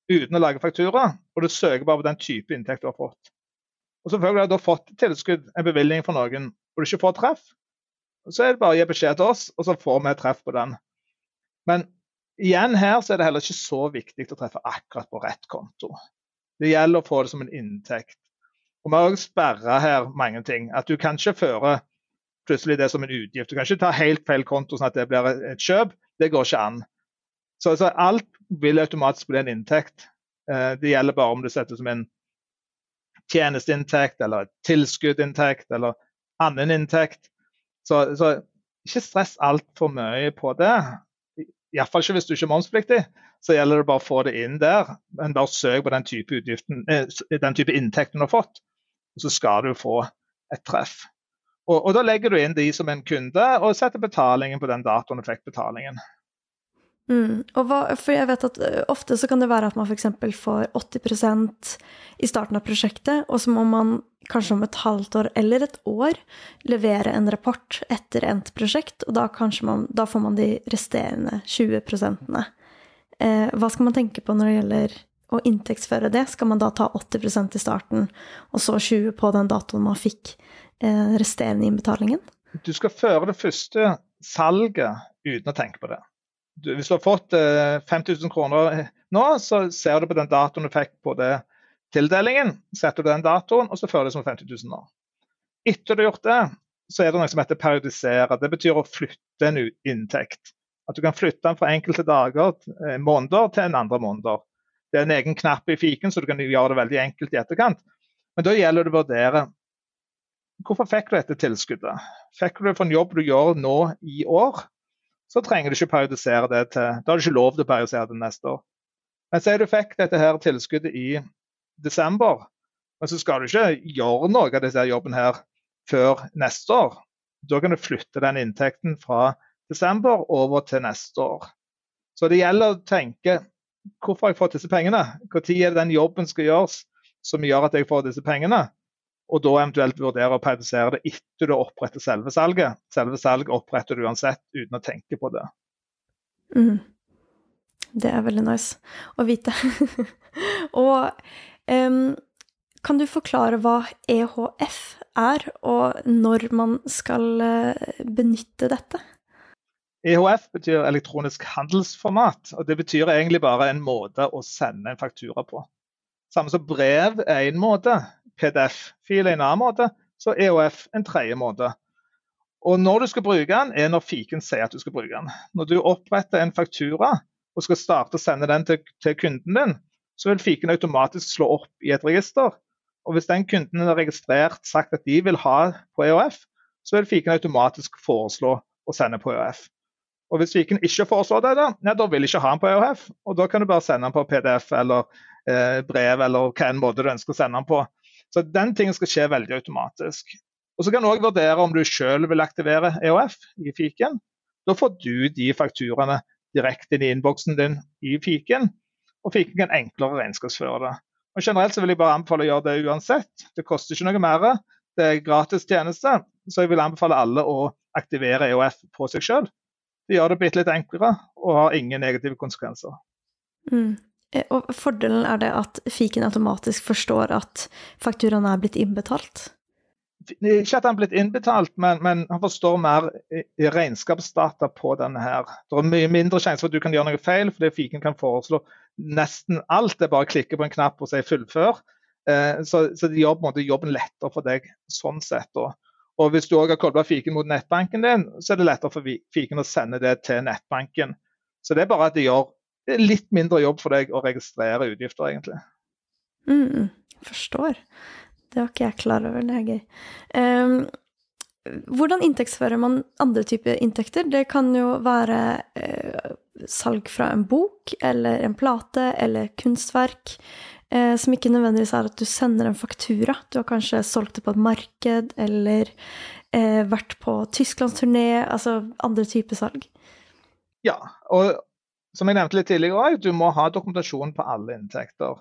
uten å lage faktura, og du søker bare på den type inntekt du har fått. Og selvfølgelig har du fått tilskudd, en bevilgning fra noen, og du ikke får treff. Så er det bare å gi beskjed til oss, og så får vi treff på den. Men igjen her så er det heller ikke så viktig å treffe akkurat på rett konto. Det gjelder å få det som en inntekt. Og Vi har også sperra her mange ting. At du kan ikke føre plutselig det som en utgift. Du kan ikke ta helt feil konto sånn at det blir et kjøp. Det går ikke an. Så, så alt vil automatisk bli en inntekt. Eh, det gjelder bare om det settes som en tjenesteinntekt eller tilskuddinntekt eller annen inntekt. Så, så ikke stress altfor mye på det. Iallfall ikke hvis du ikke er momspliktig. Så gjelder det bare å få det inn der. Men bare søk på den type, utgiften, eh, den type inntekten du har fått, og så skal du få et treff. Og, og Da legger du inn de som en kunde og setter betalingen på den datoen du fikk betalingen.
Mm. Hva, for jeg vet at uh, Ofte så kan det være at man f.eks. får 80% i starten av prosjektet, og så må man kanskje om et halvt år eller et år levere en rapport etter endt prosjekt, og da, man, da får man de resterende 20% eh, Hva skal man tenke på når det gjelder å inntektsføre det? Skal man da ta 80% i starten, og så 20 på den datoen man fikk eh, resterende innbetalingen?
Du skal føre det første salget uten å tenke på det hvis du har fått eh, 5000 kroner nå, så ser du på den datoen du fikk på det tildelingen. Setter du den datoen, og så fører det som 50 000 nå. Etter du har gjort det, så er det noe som heter periodisere. Det betyr å flytte en inntekt. At du kan flytte den fra enkelte dager, eh, måneder, til en andre måneder. Det er en egen knapp i fiken, så du kan gjøre det veldig enkelt i etterkant. Men da gjelder det å vurdere hvorfor fikk du dette tilskuddet. Fikk du det for en jobb du gjør nå i år? Så trenger du ikke periodisere det til Da har du ikke lov til å periodisere det neste år. Men si du fikk dette her tilskuddet i desember, men så skal du ikke gjøre noe av disse jobben her før neste år. Da kan du flytte den inntekten fra desember over til neste år. Så det gjelder å tenke hvorfor har jeg fått disse pengene? Når er det den jobben skal gjøres som gjør at jeg får disse pengene? Og da eventuelt vurdere å periodisere det etter du oppretter selve salget. Selve salget oppretter du uansett uten å tenke på det.
Mm. Det er veldig nice å vite. *laughs* og um, kan du forklare hva EHF er, og når man skal uh, benytte dette?
EHF betyr elektronisk handelsformat, og det betyr egentlig bare en måte å sende en faktura på. Samme som brev er en måte, PDF-fil er en annen måte, så EOF en tredje måte. Og Når du skal bruke den, er når fiken sier at du skal bruke den. Når du oppretter en faktura og skal starte å sende den til, til kunden din, så vil fiken automatisk slå opp i et register. Og Hvis den kunden har registrert sagt at de vil ha på EOF, så vil fiken automatisk foreslå å sende på EOF. Og Hvis fiken ikke foreslår det, da, ja, da vil ikke ha den på EOF. Og Da kan du bare sende den på PDF eller brev eller hva en måte du ønsker å sende den på. Så den tingen skal skje veldig automatisk. Og Så kan du òg vurdere om du sjøl vil aktivere EOF i fiken. Da får du de fakturaene direkte inn i innboksen din i fiken, og fiken kan enklere regnskapsføre det. Og Generelt så vil jeg bare anbefale å gjøre det uansett. Det koster ikke noe mer. Det er gratis tjeneste, så jeg vil anbefale alle å aktivere EOF på seg sjøl. Det gjør det bitte litt enklere og har ingen negative konsekvenser.
Mm. Eh, og fordelen er det at fiken automatisk forstår at fakturaen er blitt innbetalt?
Ikke at den er blitt innbetalt, men, men han forstår mer regnskapsdata på denne her. Det er mye mindre sjanse for at du kan gjøre noe feil, fordi fiken kan foreslå nesten alt. Det er bare å klikke på en knapp og si 'fullfør'. Eh, så, så det gjør måte, jobben lettere for deg sånn sett. Da. Og Hvis du òg har kobla fiken mot nettbanken din, så er det lettere for fiken å sende det til nettbanken. Så det er bare at det gjør litt mindre jobb for deg å registrere utgifter, egentlig.
Mm, forstår. Det var ikke jeg klar over. Det er gøy. Um, hvordan inntektsfører man andre typer inntekter? Det kan jo være uh, salg fra en bok eller en plate eller kunstverk. Uh, som ikke nødvendigvis er at du sender en faktura. Du har kanskje solgt det på et marked eller uh, vært på tysklandsturné. Altså andre typer salg.
Ja, og som jeg nevnte litt tidligere, du må ha dokumentasjon på alle inntekter.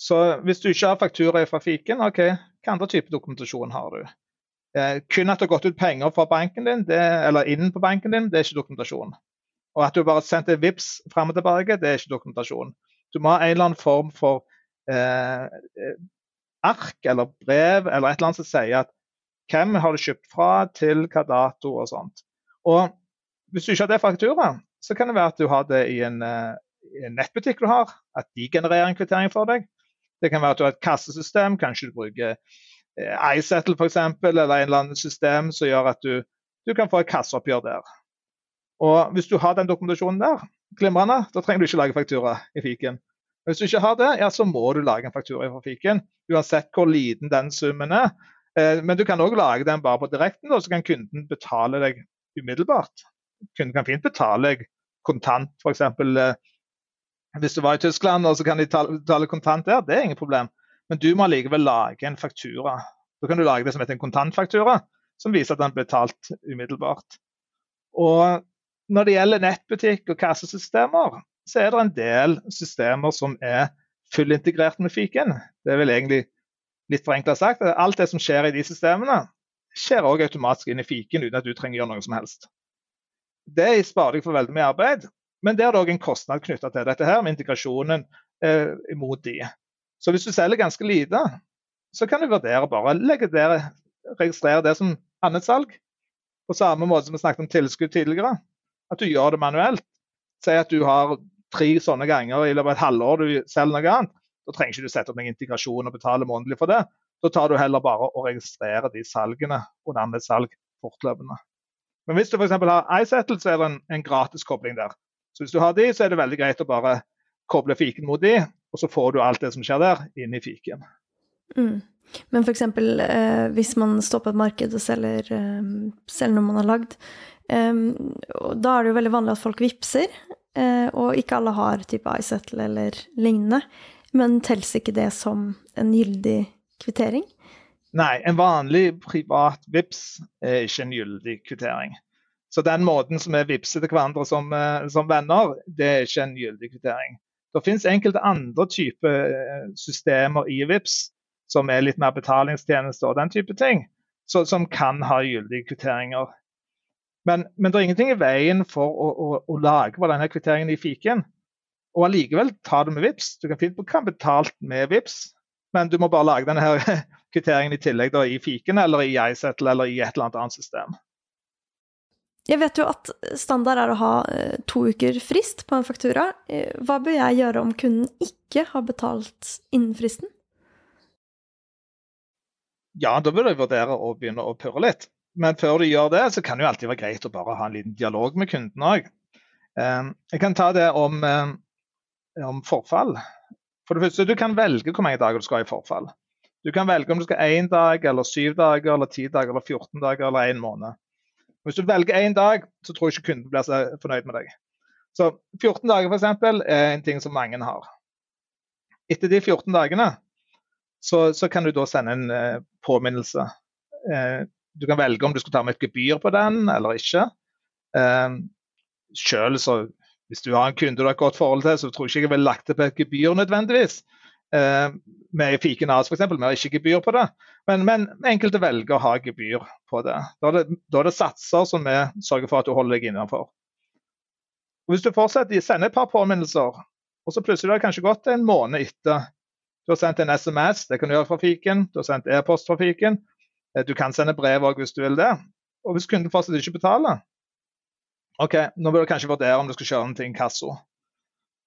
Så hvis du ikke har faktura fra fiken, ok, hva andre type dokumentasjon har du? Eh, kun at det har gått ut penger fra banken din, det, eller inn på banken din, det er ikke dokumentasjon. Og at du bare har sendt en VIPS fram og tilbake, det er ikke dokumentasjon. Du må ha en eller annen form for eh, ark eller brev eller et eller annet som sier at hvem har du kjøpt fra, til hva dato og sånt. Og hvis du ikke har det faktura, så kan det være at du har det i en, uh, en nettbutikk du har, at de genererer en kvittering for deg. Det kan være at du har et kassesystem, kanskje du bruker uh, iSettle f.eks., eller en eller annen system som gjør at du, du kan få et kasseoppgjør der. Og hvis du har den dokumentasjonen der, glimrende, da trenger du ikke lage faktura i fiken. Hvis du ikke har det, ja, så må du lage en faktura i fiken, uansett hvor liten den summen er. Eh, men du kan òg lage den bare på direkten, så kan kunden betale deg umiddelbart. Kunden kan fint betale deg kontant, f.eks. Eh, hvis du var i Tyskland og så kan de betale kontant der, det er ingen problem. Men du må likevel lage en faktura. Da kan du lage det som heter en kontantfaktura, som viser at den er betalt umiddelbart. Og når det gjelder nettbutikk og kassesystemer, så er det en del systemer som er fullintegrert med fiken. Det er vel egentlig litt forenkla sagt. Alt det som skjer i de systemene, skjer òg automatisk inn i fiken uten at du trenger å gjøre noe som helst. Det sparer deg for veldig mye arbeid, men det er òg en kostnad knytta til dette her, med integrasjonen eh, mot de. Så hvis du selger ganske lite, så kan du vurdere bare legge der, registrere det som annet salg. På samme måte som vi snakket om tilskudd tidligere. At du gjør det manuelt. Si at du har tre sånne ganger i løpet av et halvår du selger noe annet, da trenger ikke du sette opp noen integrasjon og betale månedlig for det. Da tar du heller bare og registrerer de salgene og annet salg fortløpende. Men hvis du f.eks. har iSettle, så er det en, en gratiskobling der. Så hvis du har de, så er det veldig greit å bare koble fiken mot de, og så får du alt det som skjer der, inn i fiken.
Mm. Men f.eks. Eh, hvis man står på et marked og selger, eh, selger noe man har lagd, eh, da er det jo veldig vanlig at folk vippser. Eh, og ikke alle har type iSettle eller lignende. Men telles ikke det som en gyldig kvittering?
Nei, en vanlig privat VIPS er ikke en gyldig kvittering. Så den måten som vi vippser til hverandre som, eh, som, venner, det er ikke en gyldig kvittering. Det finnes enkelte andre typer eh, systemer i VIPS som er litt mer betalingstjenester og den type ting, så, som kan ha gyldige kvitteringer. Men, men, det er ingenting i veien for å, å, å lage på denne kvitteringen i fiken. Og allikevel ta det med VIPS. Du kan fint kan betalt med VIPS, men du må bare lage denne her *laughs* kvitteringen i tillegg da, i fiken eller i iSettle eller i et eller annet annet system.
Jeg vet jo at standard er å ha eh, to uker frist på en faktura. Eh, hva bør jeg gjøre om kunden ikke har betalt innen fristen?
Ja, da bør du vurdere å begynne å purre litt. Men før du gjør det, så kan det jo alltid være greit å bare ha en liten dialog med kunden òg. Ehm, jeg kan ta det om, eh, om, forfall. For det første, Du kan velge hvor mange dager du skal ha i forfall. Du kan velge om du skal én dag, eller syv dager, eller ti dager, eller 14 dager eller én måned. Hvis du velger én dag, så tror jeg ikke kunden blir så fornøyd med deg. Så 14 dager for eksempel, er en ting som mange har. Etter de 14 dagene så, så kan du da sende en eh, påminnelse. Eh, du kan velge om du skal ta med et gebyr på den eller ikke. Eh, selv så, Hvis du har en kunde du har et godt forhold til, så tror jeg ikke jeg ville lagt det på et gebyr nødvendigvis. Eh, med Fiken AS f.eks. Vi har ikke gebyr på det, men, men, enkelte velger å ha gebyr på det. Da er det, da er det satser som vi sørger for at du holder deg innenfor. Og hvis du fortsetter, sender et par påminnelser, og så plutselig har det kanskje gått en måned etter du har sendt en SMS, det kan du gjøre fra fiken, du har sendt e-post fra fiken, Eh, du kan sende brev òg hvis du vil det. Og hvis kunden fortsatt ikke betaler, OK, nå bør du kanskje vurdere om du skal kjøre den til inkasso.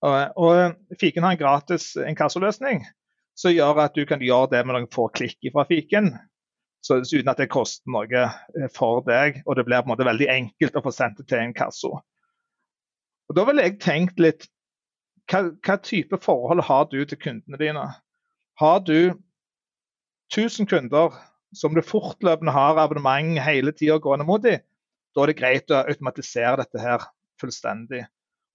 Og, og Fiken har en gratis inkassoløsning som gjør at du kan gjøre det med noen få klikk fra Fiken. Så, uten at det koster noe eh, for deg, og det blir på en måte veldig enkelt å få sendt det til inkasso. Og Da ville jeg tenkt litt hva, hva, type forhold har du til kundene dine? Har du 1000 kunder som du fortløpende har abonnement hele tida gående mot dem, da er det greit å automatisere dette her fullstendig.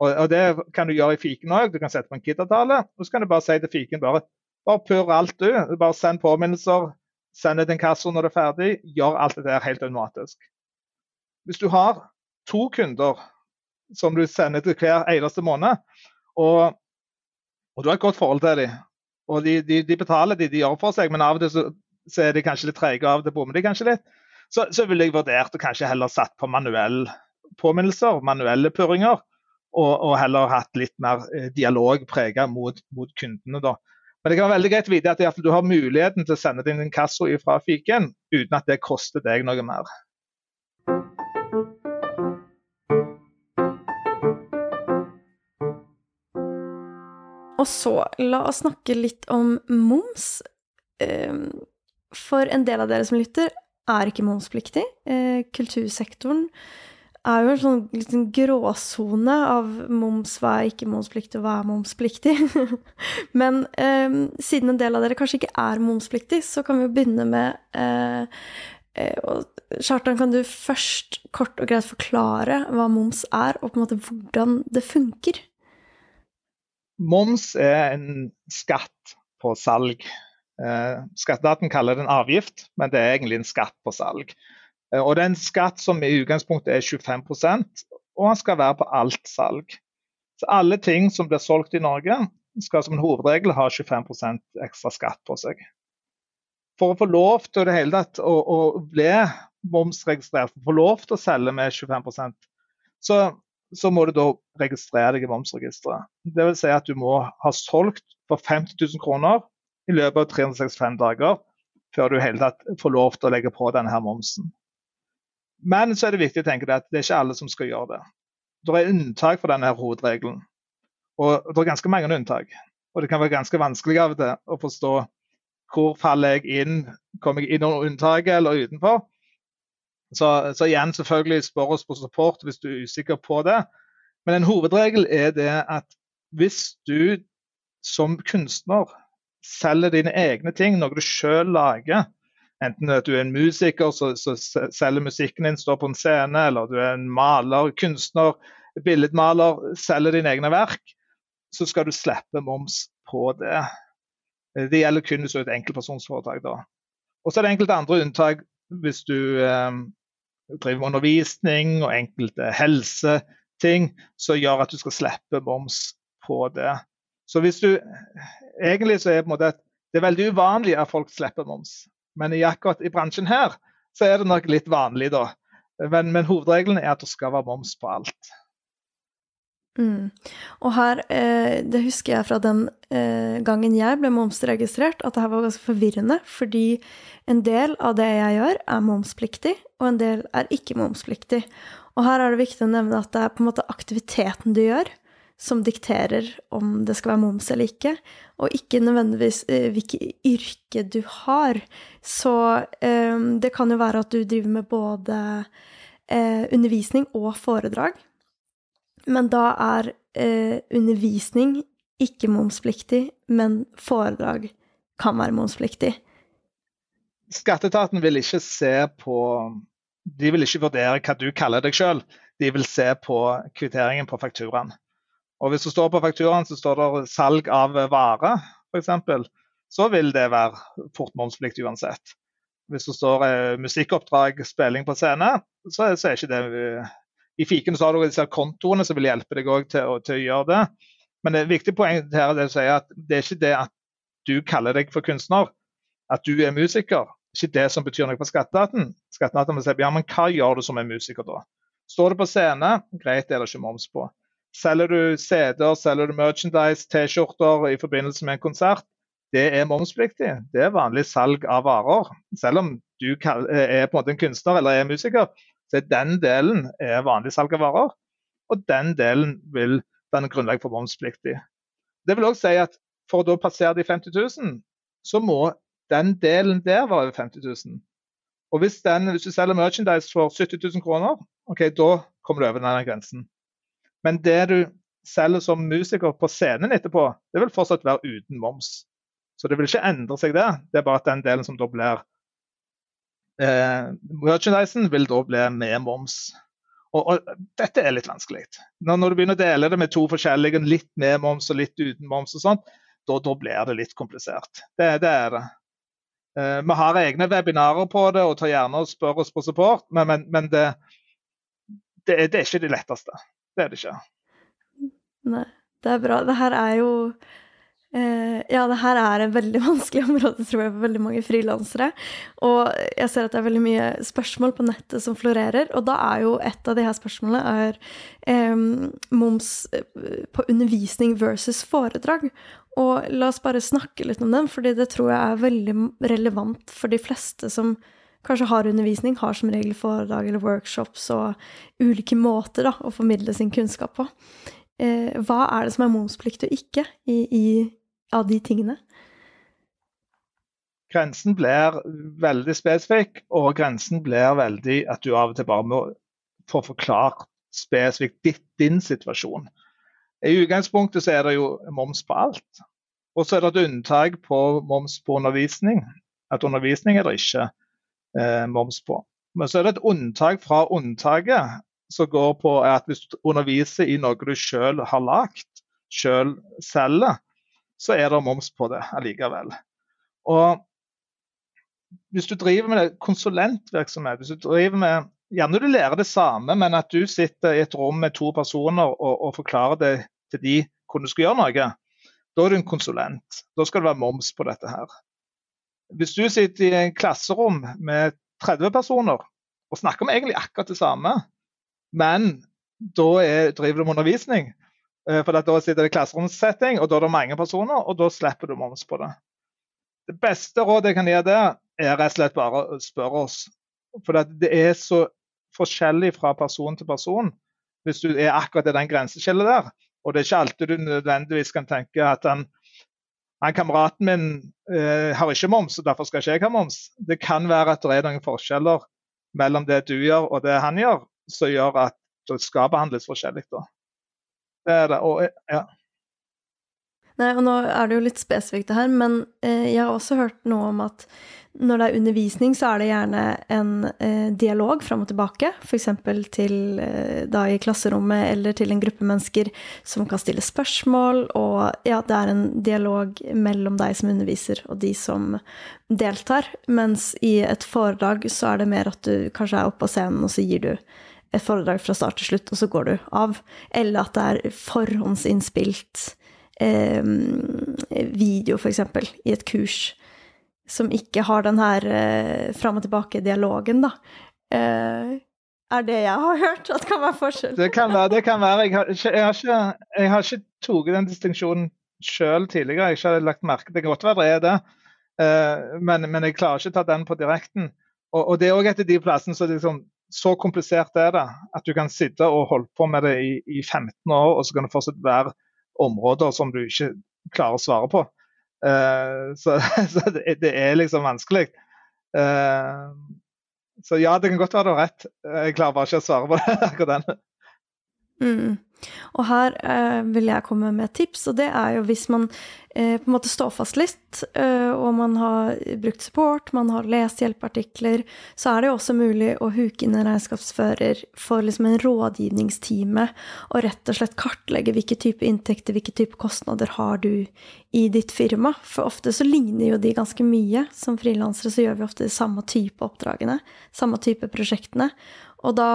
Og, og Det kan du gjøre i fiken òg. Du kan sette på en KID-avtale. Og så kan du bare si til fiken bare, bare purr alt du. Bare send påminnelser. Send det til inkasso når det er ferdig. Gjør alt det der helt automatisk. Hvis du har to kunder som du sender til hver eneste måned. Og, og du har et godt forhold til dem. Og de, de, de betaler de, de gjør for seg, men av og til så, så er de kanskje litt treige, av og til bommer de kanskje litt. Så, så ville jeg vurdert å kanskje heller satt på manuell påminnelser, manuelle purringer, og, og heller hatt litt mer eh, dialog preget mot, mot, kundene. da. Men det kan være veldig greit å vite at du har muligheten til å sende din inkasso fra fiken uten at det koster deg noe mer.
Og så, la oss snakke litt om moms. Ehm, for en del av dere som lytter, er ikke momspliktig. Eh, kultursektoren er jo en sånn liten gråsone av moms, hva er ikke momspliktig, og hva er momspliktig. *laughs* Men eh, siden en del av dere kanskje ikke er momspliktig, så kan vi jo begynne med eh, eh Kjartan, kan du først kort og greit forklare hva moms er, og på en måte hvordan det funker?
Moms er en skatt på salg. Eh, Skatteetaten kaller det en avgift, men det er egentlig en skatt på salg. Eh, og Det er en skatt som i utgangspunktet er 25% og den skal være på alt salg. Så Alle ting som blir solgt i Norge, skal som en hovedregel ha 25% ekstra skatt på seg. For å få lov til det hele tatt å, å bli momsregistrert, for å få lov til å selge med 25 så så må du da registrere deg i momsregisteret. Dvs. Si at du må ha solgt for 50 000 kroner i løpet av 365 dager før du hele tatt får lov til å legge på denne her momsen. Men så er det viktig å tenke at det er ikke alle som skal gjøre det. Det er unntak for denne her hovedregelen. Og det er ganske mange unntak. Og det kan være ganske vanskelig av det å forstå hvor faller jeg inn, kommer jeg inn under unntaket eller utenfor. Så, så, igjen, selvfølgelig spør oss på support hvis du er usikker på det. Men en hovedregel er det at hvis du som kunstner selger dine egne ting, noe du sjøl lager, enten at du er en musiker som selger musikken din, står på en scene, eller du er en maler, kunstner, billedmaler, selger dine egne verk, så skal du slippe moms på det. Det gjelder kun hvis du er et enkeltpersonsforetak. da. Og så er det enkelte andre unntak hvis du eh, driver med undervisning og enkelte helseting som gjør at du skal slippe moms på det. Så hvis du, Egentlig så er det, det er veldig uvanlig at folk slipper moms. Men i akkurat i bransjen her så er det nok litt vanlig, da. Men, men hovedregelen er at det skal være moms på alt.
Mm. Og her, eh, det husker jeg fra den eh, gangen jeg ble momsregistrert, at det her var ganske forvirrende, fordi en del av det jeg gjør, er momspliktig, og en del er ikke momspliktig. Og her er det viktig å nevne at det er på en måte aktiviteten du gjør, som dikterer om det skal være moms eller ikke, og ikke nødvendigvis eh, hvilket yrke du har. Så eh, det kan jo være at du driver med både eh, undervisning og foredrag. Men da er undervisning ikke momspliktig, men foredrag kan være momspliktig.
Skatteetaten vil ikke se på De vil ikke vurdere hva du kaller deg sjøl, de vil se på kvitteringen på fakturaen. Og Hvis det står på fakturaen så står det salg av vare, f.eks., så vil det være fort momsplikt uansett. Hvis det står eh, musikkoppdrag, spilling på scene, så, så er ikke det i fiken så har du disse kontoene som vil hjelpe deg til, til, å gjøre det. Men det er viktig poeng her er å at det er ikke det at du kaller deg for kunstner, at du er musiker. Det er ikke det som betyr noe for skatteetaten. Skatteetaten vil si ja, men hva gjør du som en musiker da? Står du på scene, greit, det er det ikke moms på. Selger du CD-er, selger du merchandise, T-skjorter i forbindelse med en konsert, det er momspliktig. Det er vanlig salg av varer. Selv om du er på en måte en kunstner eller er musiker, så den delen er vanlig salg av varer, og den delen vil danne grunnlag for momspliktig. Det vil også si at for å da passere de 50 000, så må den delen der være over 50 000. Og hvis, den, hvis, du selger merchandise for 70 000 kroner, ok, da kommer du over denne grensen. Men det du selger som musiker på scenen etterpå, det vil fortsatt være uten moms. Så det vil ikke endre seg der. Det er bare at den delen som da blir eh, merchandisen vil da bli med moms. Og, og, Dette er litt vanskelig. Når, når, du begynner å dele det med to forskjellige, litt med moms og litt uten moms, og sånt, da, da blir det litt komplisert. Det, det er det. Eh, vi har egne webinarer på det og tar gjerne og spør oss på support, men, men, men det, det, det, er, ikke det letteste. Det er det ikke.
Nei, det er bra. Det her er jo eh, Ja, det her er et veldig *laughs* vanskelig område, tror jeg, for veldig mange frilansere. Og jeg ser at det er veldig mye spørsmål på nettet som florerer, og da er jo et av de her spørsmålene er eh, moms på undervisning versus foredrag. Og la oss bare snakke litt om den, fordi det tror jeg er veldig relevant for de fleste som kanskje har undervisning, har som regel foredrag eller workshops og ulike måter da, å formidle sin kunnskap på. Eh, hva er det som er momspliktig og ikke i, i, av de tingene?
Grensen blir veldig spesifikk, og grensen blir veldig at du av og til bare må få forklart spesifikt ditt, din situasjon. I utgangspunktet så er det jo moms på alt. Og så er det et unntak på moms på undervisning. At undervisning er det ikke eh, moms på. Men så er det et unntak fra unntaket som går på at hvis du underviser i noe du selv har lagd, selv selger, så er det moms på det allikevel. Og hvis du driver med konsulentvirksomhet, hvis du driver med Gjerne du lærer det samme, men at du sitter i et rom med to personer og, og forklarer det til de hvordan du skal gjøre noe, da er du en konsulent. Da skal det være moms på dette her. Hvis du sitter i en klasserom med 30 personer og snakker om egentlig akkurat det samme, men da er, driver du med undervisning, eh, for da sitter det i klasseromssetting, og da er det mange personer, og da slipper du moms på det. Det beste rådet jeg kan gi der, er rett og slett bare å spørre oss. For det er så forskjellig fra person til person hvis du er akkurat i den grenseskillet der. Og det er ikke alltid du nødvendigvis kan tenke at han, han kameraten min eh, har ikke moms, og derfor skal ikke jeg ha moms. Det kan være at det er noen forskjeller mellom det du gjør og det han gjør, som gjør at det skal behandles forskjellig. Da. Det er det. Og, ja.
Nei, og nå er det jo litt spesifikt det her, men eh, jeg har også hørt noe om at når det er undervisning, så er det gjerne en eh, dialog fram og tilbake, f.eks. til eh, da i klasserommet eller til en gruppe mennesker som kan stille spørsmål, og ja, det er en dialog mellom deg som underviser og de som deltar, mens i et foredrag så er det mer at du kanskje er oppe på scenen, og så gir du et foredrag fra start til slutt, og så går du av. Eller at det er forhåndsinnspilt eh, video, f.eks., i et kurs, som ikke har den her eh, fram og tilbake-dialogen, da. Eh, er det jeg har hørt at kan være forskjell?
Det kan være. det kan være. Jeg har ikke, jeg har ikke, ikke tatt den distinksjonen sjøl tidligere. Jeg har ikke lagt merke det. Godt være det uh, men, men, jeg klarer ikke å ta den på direkten. Og, og det er òg et av de plassene som liksom, så komplisert er det at du kan sitte og holde på med det i, i 15 år, og så kan det fortsatt være områder som du ikke klarer å svare på. Uh, så, *laughs* så det, er liksom vanskelig. Uh, så ja, det kan godt være du har rett. Jeg klarer bare ikke å svare på det *laughs* akkurat den.
Mm. Og her eh, vil jeg komme med et tips, og det er jo hvis man eh, på en måte står fast litt, eh, og man har brukt support, man har lest hjelpeartikler, så er det jo også mulig å huke inn en regnskapsfører for liksom en rådgivningstime, og rett og slett kartlegge hvilke type inntekter, hvilke type kostnader har du i ditt firma. For ofte så ligner jo de ganske mye. Som frilansere så gjør vi ofte de samme type oppdragene, samme type prosjektene. Og da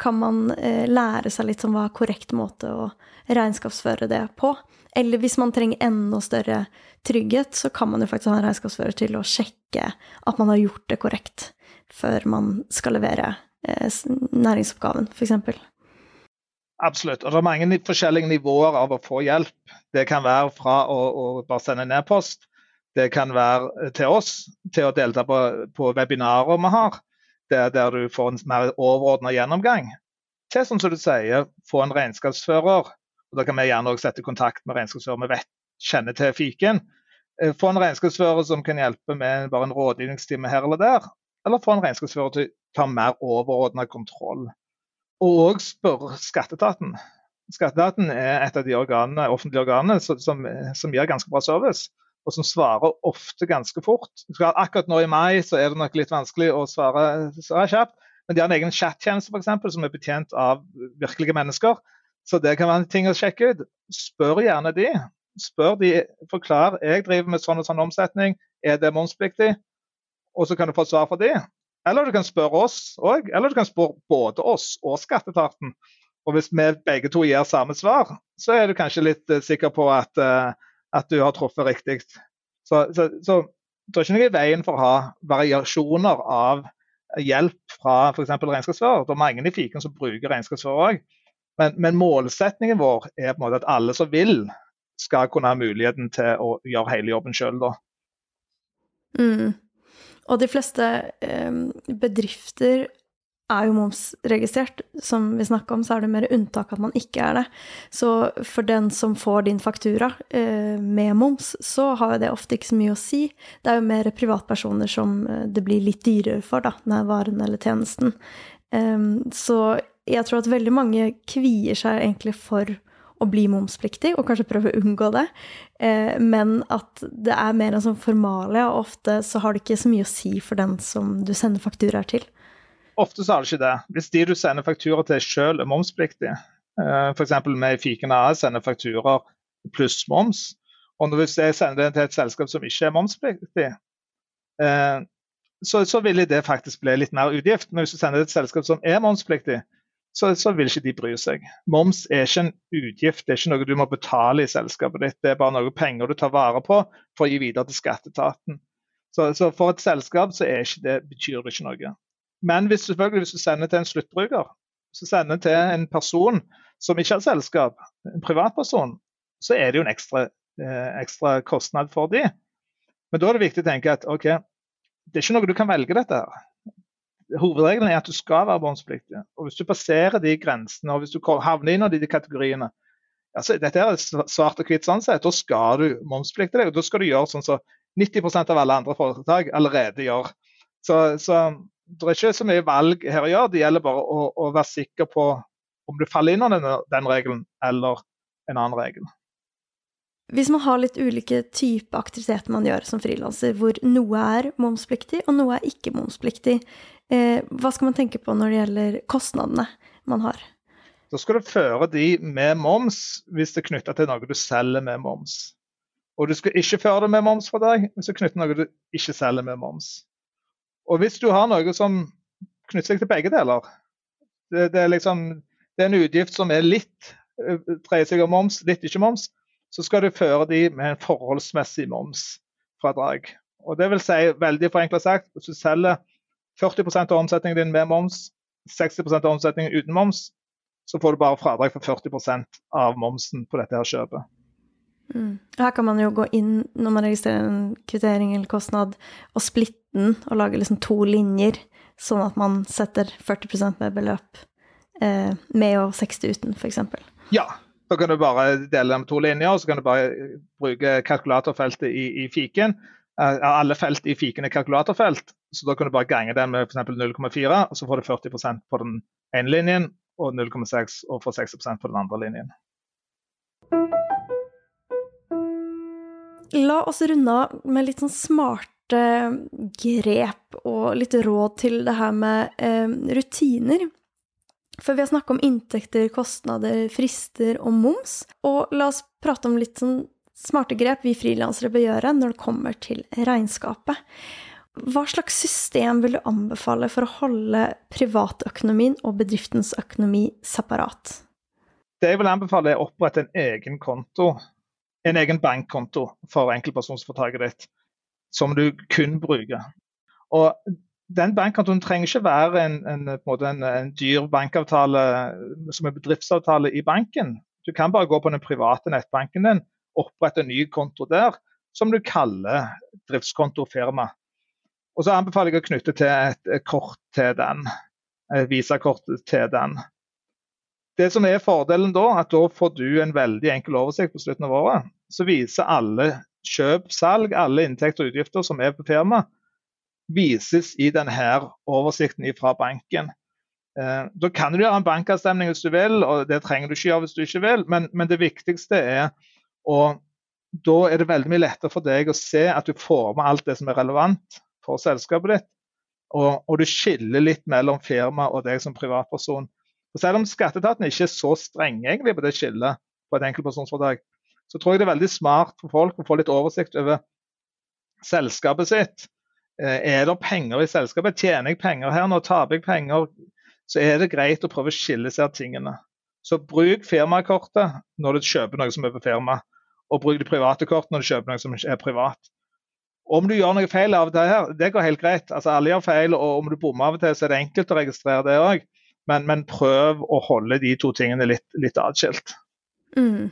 kan man eh, lære seg litt om hva er korrekt måte å regnskapsføre det på. Eller hvis man trenger enda større trygghet, så kan man jo faktisk ha en regnskapsfører til å sjekke at man har gjort det korrekt før man skal levere eh, næringsoppgaven, f.eks.
Absolutt. Og det er mange forskjellige nivåer av å få hjelp. Det kan være fra å, å bare sende en e-post, det kan være til oss, til å delta på, på webinarer vi har der, der du får en mer overordna gjennomgang. Til som du sier, få en regnskapsfører. og Da kan vi gjerne også sette kontakt med regnskapsfører vi vet kjenner til fiken. Eh, få en regnskapsfører som kan hjelpe med bare en rådgivningstime her eller der. Eller få en regnskapsfører til å ta mer overordna kontroll. Og òg spørre skatteetaten. Skatteetaten er et av de organene, offentlige organene som, som, som gir ganske bra service og som svarer ofte ganske fort. Akkurat nå i mai så er det nok litt vanskelig å svare, svare kjapt, men de har en egen chattjeneste som er betjent av virkelige mennesker. Så det kan være en ting å sjekke ut. Spør gjerne de. Spør de, forklar jeg driver med sånn og sånn omsetning, er det momspliktig? Og så kan du få svar fra de. Eller du kan spørre oss òg, eller du kan spørre både oss og skatteetaten. Og hvis vi begge to gir samme svar, så er du kanskje litt uh, sikker på at, uh, at, du har truffet riktig. Så, så, så det er ikke noe i veien for å ha variasjoner av hjelp fra f.eks. regnskapsfører. Det er mange i fiken som bruker regnskapsfører òg. Men, men, målsetningen vår er på en måte at alle som vil, skal kunne ha muligheten til å gjøre hele jobben sjøl.
Mm. Og de fleste eh, bedrifter er jo momsregistrert. Som vi snakka om, så er det mer unntak at man ikke er det. Så for den som får din faktura eh, med moms, så har jo det ofte ikke så mye å si. Det er jo mer privatpersoner som eh, det blir litt dyrere for, da, den varen eller tjenesten. Eh, så jeg tror at veldig mange kvier seg egentlig for å bli momspliktig, og kanskje prøve å unngå det. Eh, men at det er mer en sånn formalia, og ofte så har det ikke så mye å si for den som du sender fakturaer til.
Ofte så er det ikke det. Hvis de du sender faktura til selv er momspliktig, eh, f.eks. med Fiken AS sender fakturaer pluss moms, og hvis jeg sender den til et selskap som ikke er momspliktig, eh, så, så vil det faktisk bli litt mer utgift. Men hvis du sender det til et selskap som er momspliktig, så, så, vil ikke de bry seg. Moms er ikke en utgift, det er ikke noe du må betale i selskapet ditt. Det er bare noe penger du tar vare på for å gi videre til skatteetaten. Så, så, for et selskap så det, betyr det ikke noe. Men hvis, hvis du sender til en sluttbruker, hvis du sender til en person som ikke har selskap, en privatperson, så er det jo en ekstra, eh, ekstra kostnad for de. Men da er det viktig å tenke at OK, det er ikke noe du kan velge dette her hovedregelen er at du skal være båndspliktig. Og hvis du passerer de grensene, og hvis du havner inn i de kategoriene altså, Dette er svart og hvitt sånn sett. Da skal du momsplikte deg, og da skal du gjøre sånn som så 90% av alle andre foretak allerede gjør. Så, så, det er ikke så mye valg her å gjøre. Det gjelder bare å, å være sikker på om du faller inn under den, den regelen eller en annen regel.
Hvis man har litt ulike typer aktiviteter man gjør som frilanser, hvor noe er momspliktig og noe er ikke momspliktig, Eh, hva skal man tenke på når det gjelder kostnadene man har?
Da skal du føre de med moms hvis det er knytta til noe du selger med moms. Og du skal ikke føre det med moms for deg hvis det er knyttet til noe du ikke selger med moms. Og hvis du har noe som knytter seg til begge deler, det, det, er, liksom, det er en utgift som er litt eh, dreier seg om moms, litt ikke moms, så skal du føre de med en forholdsmessig momsfradrag. Og det vil si, veldig forenkla sagt, hvis du selger 40% av omsetningen din med moms, 60% av omsetningen uten moms, så får du bare fradrag for 40% av momsen på dette her kjøpet.
Mm. Her kan man jo gå inn når man registrerer en kvittering eller kostnad, og splitte den og lage liksom to linjer, sånn at man setter 40 med beløp eh, med og 60 uten, f.eks.
Ja, da kan du bare dele dem to linjer, og så kan du bare bruke kalkulatorfeltet i, i fiken. Eh, alle felt i fiken er kalkulatorfelt, så da kan du bare gange den med f.eks. 0,4, og så får du 40% på den ene linjen og 0,6 og får 60% på den andre linjen.
La oss runde av med litt sånn smarte grep og litt råd til det her med eh, rutiner. For vi har snakka om inntekter, kostnader, frister og moms. Og la oss prate om litt sånn smarte grep vi frilansere bør gjøre når det kommer til regnskapet. Hva slags system vil du anbefale for å holde privatøkonomien og bedriftens økonomi separat?
Det jeg vil anbefale, er å opprette en egen konto, en egen bankkonto for enkeltpersonsforetaket ditt, som du kun bruker. Og den bankkontoen trenger ikke være en, en, en, en, dyr bankavtale som en bedriftsavtale i banken. Du kan bare gå på den private nettbanken din, opprette en ny konto der, som du kaller driftskontofirma. Og så anbefaler jeg å knytte til et kort til den. Et visakort til den. Det som er fordelen da, at da får du en veldig enkel oversikt på slutten av året. Så viser alle kjøp, salg, alle inntekter og utgifter som er på firmaet, vises i denne oversikten fra banken. Eh, da kan du gjøre en bankavstemning hvis du vil, og det trenger du ikke gjøre hvis du ikke vil, men, men det viktigste er å Da er det veldig mye lettere for deg å se at du får med alt det som er relevant for selskapet ditt. Og, og, du skiller litt mellom firma og deg som privatperson. Og selv om skatteetaten ikke er så strenge egentlig på det skillet på et enkeltpersonsforetak, så tror jeg det er veldig smart for folk å få litt oversikt over selskapet sitt. Eh, er det penger i selskapet? Tjener jeg penger her nå? Taper jeg penger? Så er det greit å prøve å skille seg av tingene. Så bruk firmakortet når du kjøper noe som er på firma, og bruk det private kortet når du kjøper noe som er privat. Om du gjør noe feil av og til her, det går helt greit. Altså, alle gjør feil, og om du bommer av og til, så er det enkelt å registrere det òg. Men, men, prøv å holde de to tingene litt, litt atskilt.
Mm.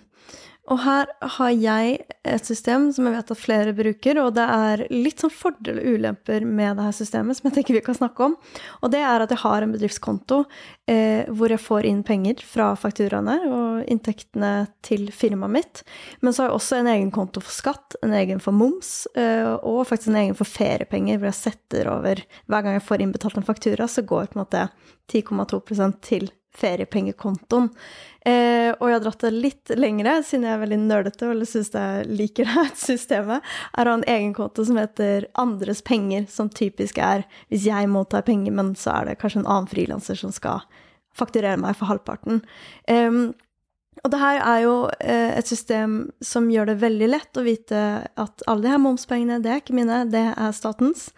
Og her har jeg et system som jeg vet at flere bruker, og det er litt sånn fordel og ulemper med det her systemet som jeg tenker vi kan snakke om. Og det er at jeg har en bedriftskonto eh, hvor jeg får inn penger fra fakturaene og inntektene til firmaet mitt. Men så har jeg også en egen konto for skatt, en egen for moms, eh, og faktisk en egen for feriepenger, hvor jeg setter over Hver gang jeg får innbetalt en faktura, så går på en måte 10,2% til feriepengekontoen. Eh, og jeg har dratt det litt lengre, siden jeg er veldig nerdete og syns jeg liker *laughs* det systemet. Er å ha en egen konto som heter Andres penger, som typisk er hvis jeg mottar penger, men så er det kanskje en annen frilanser som skal fakturere meg for halvparten. Um, og det her er jo eh, et system som gjør det veldig lett å vite at alle de her momspengene, det er ikke mine, det er statens.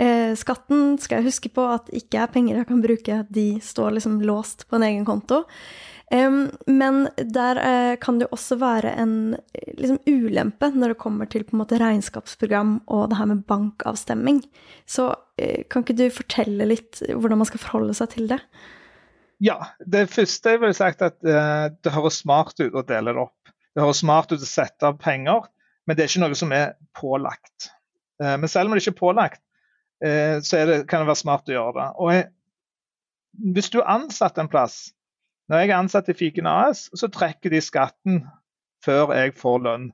Eh, skatten skal jeg huske på at ikke er penger jeg kan bruke, de står liksom låst på en egen konto. Men der uh, kan det jo også være en liksom, ulempe når det kommer til på en måte regnskapsprogram og det her med bankavstemming. Så kan ikke du fortelle litt hvordan man skal forholde seg til det?
Ja, det første jeg ville sagt at det høres smart ut å dele det opp. Det høres smart ut å sette av penger, men det er ikke noe som er pålagt. men selv om det ikke er pålagt, så er det, kan det være smart å gjøre det. Og jeg, hvis du er ansatt en plass når jeg er ansatt i Fiken AS, så trekker de skatten før jeg får lønn.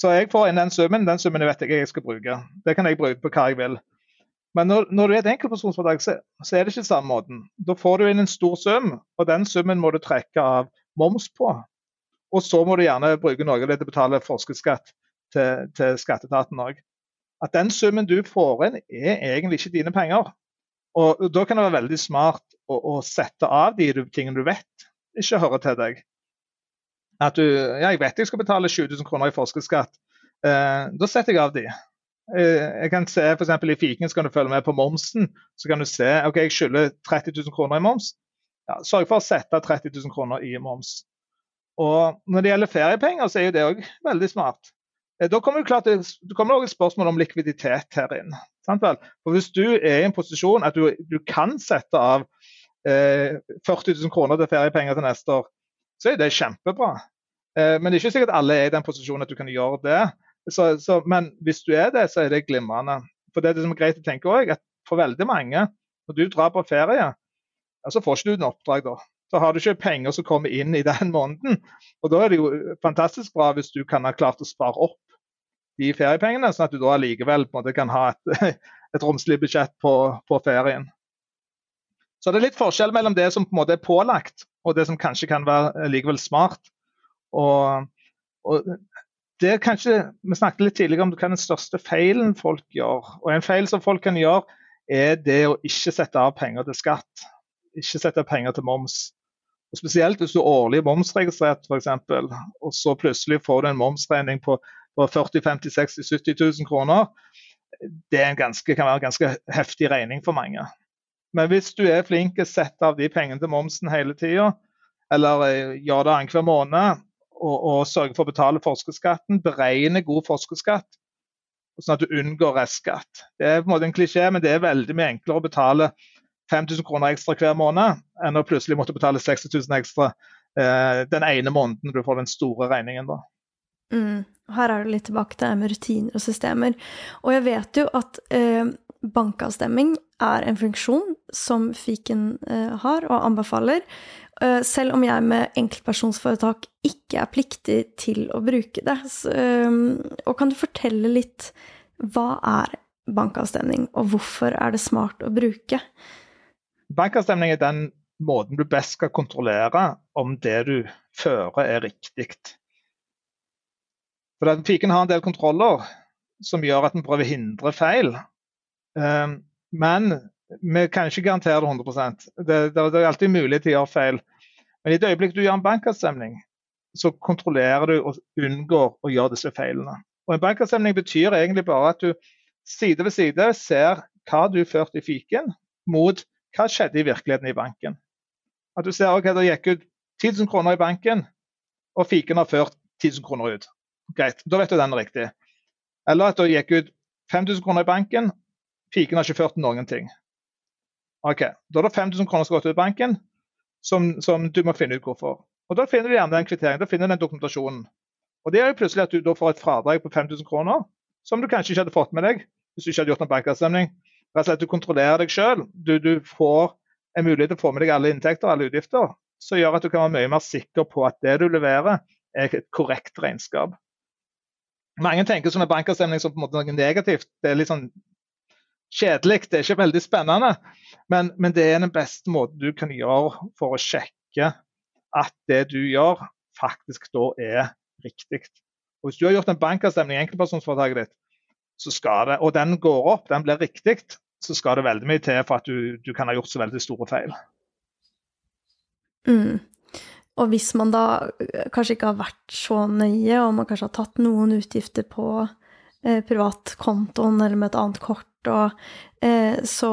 Så jeg får inn den summen, den summen vet jeg jeg skal bruke. Det kan jeg bruke på hva jeg vil. Men når, når du er et enkeltpersonforetak, så, så, er det ikke samme måten. Da får du inn en stor sum, og den summen må du trekke av moms på. Og så må du gjerne bruke noe av det til å betale forskerskatt til, til skatteetaten òg. At den summen du får inn, er egentlig ikke dine penger. Og Da kan det være veldig smart å, å sette av de tingene du vet ikke hører til deg. At du, ja, Jeg vet jeg skal betale 7000 kroner i forskerskatt. Eh, da setter jeg av de. Eh, jeg kan se f.eks. i Fiken så kan du følge med på momsen. Så kan du se ok, jeg skylder 30 000 kroner i moms. Ja, Sørg for å sette 30 000 kroner i moms. Og Når det gjelder feriepenger, så er jo det òg veldig smart. Eh, da kommer det det kommer også et spørsmål om likviditet her inn. Hvis du er i en posisjon at du, du kan sette av eh, 40 000 kroner til feriepenger til neste år, så er det kjempebra. Eh, men det er ikke sikkert alle er i den posisjonen at du kan gjøre det. Så, så, men hvis du er det, så er det glimrende. For det, det som er greit å tenke også, at For veldig mange, når du drar på ferie, så får ikke du en oppdrag da. Så har du ikke penger som kommer inn i den *laughs* måneden. Og Da er det jo fantastisk bra hvis du kan ha klart å spare opp de feriepengene, sånn at du da likevel kan ha et, *laughs* et romslig budsjett på, på, ferien. Så det er litt forskjell mellom det som på en måte er pålagt, og det som kanskje kan være likevel smart. Og, og det er kanskje, Vi snakket litt tidligere om hva den største feilen folk gjør. Og En feil som folk kan gjøre, er det å ikke sette av penger til skatt. Ikke sette av penger til moms. Og Spesielt hvis du er årlig momsregistrert, f.eks., og så plutselig får du en momsregning på på 40 50 60 70 000 kroner, det ganske, kan være en ganske heftig regning for mange. Men hvis du er flink til å sette av de pengene til momsen hele tida, eller eh, gjør det annenhver måned, og, og sørger for å betale forskerskatten, beregne god forskerskatt, sånn at du unngår restskatt. Det er på en måte en klisjé, men det er veldig mye enklere å betale 5000 kroner ekstra hver måned enn å plutselig måtte betale 60 000 ekstra eh, den ene måneden du får den store regningen. da.
Mm. Her er det litt tilbake til det med rutiner og systemer. Og jeg vet jo at eh, bankavstemming er en funksjon som fiken eh, har og anbefaler, eh, selv om jeg med enkeltpersonsforetak ikke er pliktig til å bruke det. Så, eh, og kan du fortelle litt hva er bankavstemning, og hvorfor er det smart å bruke?
Bankavstemning er den måten du best skal kontrollere om det du fører er riktig. For at Fiken har en del kontroller som gjør at den prøver å hindre feil. Um, men vi kan ikke garantere det 100 det, det, det er alltid mulig til å gjøre feil. Men i det øyeblikk du gjør en bankavstemning, så kontrollerer du og unngår å gjøre disse feilene. Og En bankavstemning betyr egentlig bare at du side ved side ser hva du førte i fiken, mot hva skjedde i virkeligheten i banken. At du ser ok, det gikk ut 10 000 kroner i banken, og fiken har ført 10 000 kroner ut. Greit, da vet du den er riktig. Eller at du gikk ut 5000 kroner i banken, fiken har ikke ført noen ting. Ok, Da er det 5000 kroner som har gått ut i banken, som, som, du må finne ut hvorfor. Og Da finner du gjerne den kvitteringen, da finner du den dokumentasjonen. Og Det er jo plutselig at du da får et fradrag på 5000 kroner, som du kanskje ikke hadde fått med deg hvis du ikke hadde gjort noen bankavstemning. Rett Du kontrollerer deg sjøl. Du, du, får en mulighet til å få med deg alle inntekter og alle utgifter, som gjør at du kan være mye mer sikker på at det du leverer, er et korrekt regnskap. Mange tenker sånn bankavstemning som på en måte noe negativt. Det er litt sånn kjedelig, det er ikke veldig spennende. Men, men, det er den beste måten du kan gjøre for å sjekke at det du gjør, faktisk da er riktig. Og Hvis du har gjort en bankavstemning i enkeltpersonforetaket ditt, så skal det, og den går opp, den blir riktig, så skal det veldig mye til for at du, du kan ha gjort så veldig store feil.
Mm. Og hvis man da eh, kanskje ikke har vært så nøye, og man kanskje har tatt noen utgifter på eh, privatkontoen eller med et annet kort, og, eh, så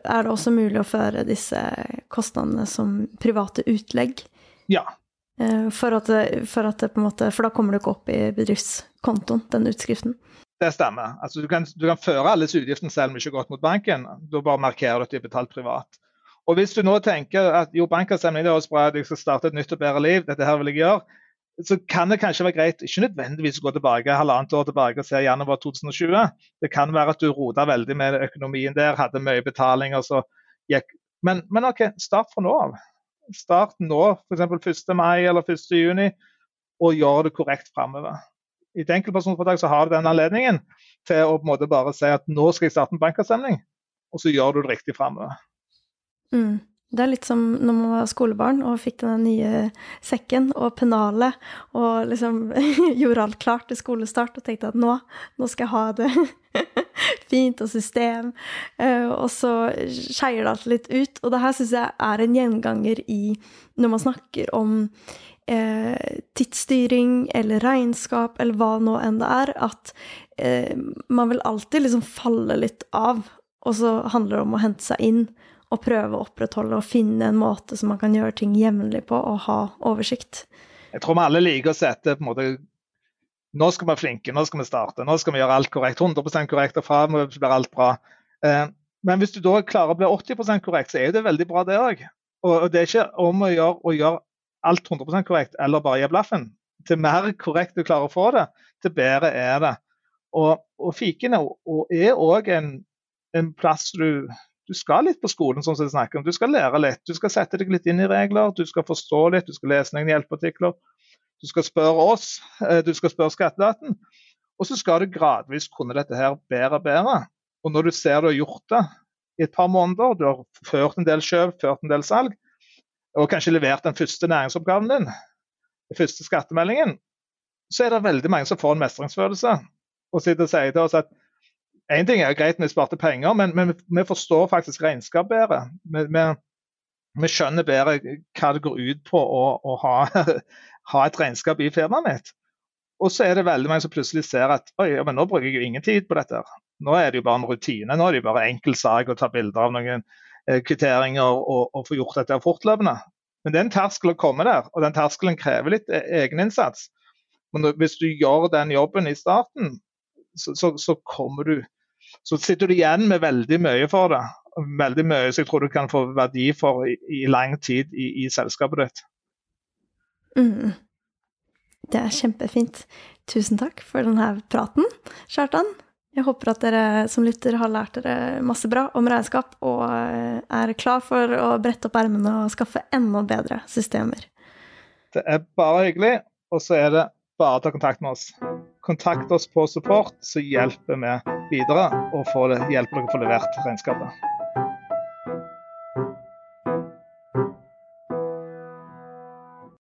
er det også mulig å føre disse kostnadene som private utlegg.
Ja.
Eh, for, at det, for, at det, på en måte, for da kommer det ikke opp i bedriftskontoen, den utskriften.
Det stemmer. Altså, du, kan, du kan føre alle disse utgiftene selv om du ikke har gått mot banken. Da bare markerer du at de er betalt privat. Og hvis du nå tenker at jo, bankavstemning er også bra, jeg skal starte et nytt og bedre liv, dette her vil jeg gjøre, så kan det kanskje være greit ikke nødvendigvis å gå tilbake halvannet år tilbake og se januar 2020. Det kan være at du rota veldig med økonomien der, hadde mye betalinger. så gikk men, men, OK, start fra nå av. Start nå, f.eks. 1. mai eller 1. juni, og gjør det korrekt framover. I et enkeltpersonforetak så har du den anledningen til å på en måte bare si at nå skal jeg starte en bankavstemning, og så gjør du det riktig framover.
Mm. Det er litt som når man var skolebarn og fikk den nye sekken og pennalet og liksom *laughs* gjorde alt klart til skolestart og tenkte at nå, nå skal jeg ha det *laughs* fint og system. Eh, og så skeier det alltid litt ut. Og det her syns jeg er en gjenganger i når man snakker om eh, tidsstyring eller regnskap eller hva nå enn det er, at eh, man vil alltid liksom falle litt av. Og så handler det om å hente seg inn og prøve å opprettholde og finne en måte som man kan gjøre ting jevnlig på og ha oversikt.
Jeg tror vi alle liker å sette på en måte Nå skal vi være flinke, nå skal vi starte. Nå skal vi gjøre alt korrekt. 100% korrekt, og framover blir alt bra. Eh, men hvis du da klarer å bli 80% korrekt, så er det veldig bra, det òg. Og det er ikke om å gjøre, å gjøre alt 100% korrekt eller bare gi blaffen. Til mer korrekt du klarer å få det, til bedre er det. Og, og fiken er òg en, en plass du du skal litt på skolen, sånn som jeg snakker om. Du skal lære litt. Du skal sette deg litt inn i regler, du skal forstå litt, du skal lese noen hjelpeartikler. Du skal spørre oss, eh, du skal spørre skatteetaten. Og så skal du gradvis kunne dette her bedre og bedre. Og når du ser du har gjort det i et par måneder, du har ført en del kjøp, ført en del salg, og kanskje levert den første næringsoppgaven din, den første skattemeldingen, så er det veldig mange som får en mestringsfølelse og sitter og sier til oss at Én ting er greit vi sparte penger, men, men, vi forstår faktisk regnskap bedre. Vi, vi, vi, skjønner bedre hva det går ut på å, å ha, *laughs* ha, et regnskap i firmaet mitt. Og så er det veldig mange som plutselig ser at oi, men nå bruker jeg jo ingen tid på dette. Nå er det jo bare en rutine. Nå er det jo bare enkel sak å ta bilder av noen eh, kvitteringer og, og, få gjort dette fortløpende. Men det er en terskel å komme der, og den terskelen krever litt eh, egeninnsats. Men hvis du gjør den jobben i starten, så, så, så kommer du så sitter du igjen med veldig mye for det. Veldig mye som jeg tror du kan få verdi for i, i lang tid i, i selskapet ditt.
Mm. Det er kjempefint. Tusen takk for denne praten, Kjartan. Jeg håper at dere som lytter har lært dere masse bra om regnskap og eh, er klar for å brette opp ermene og skaffe enda bedre systemer.
Det er bare hyggelig, og så er det bare å ta kontakt med oss. Kontakt oss på support, så hjelper vi videre og få hjelper dere å få levert regnskapet.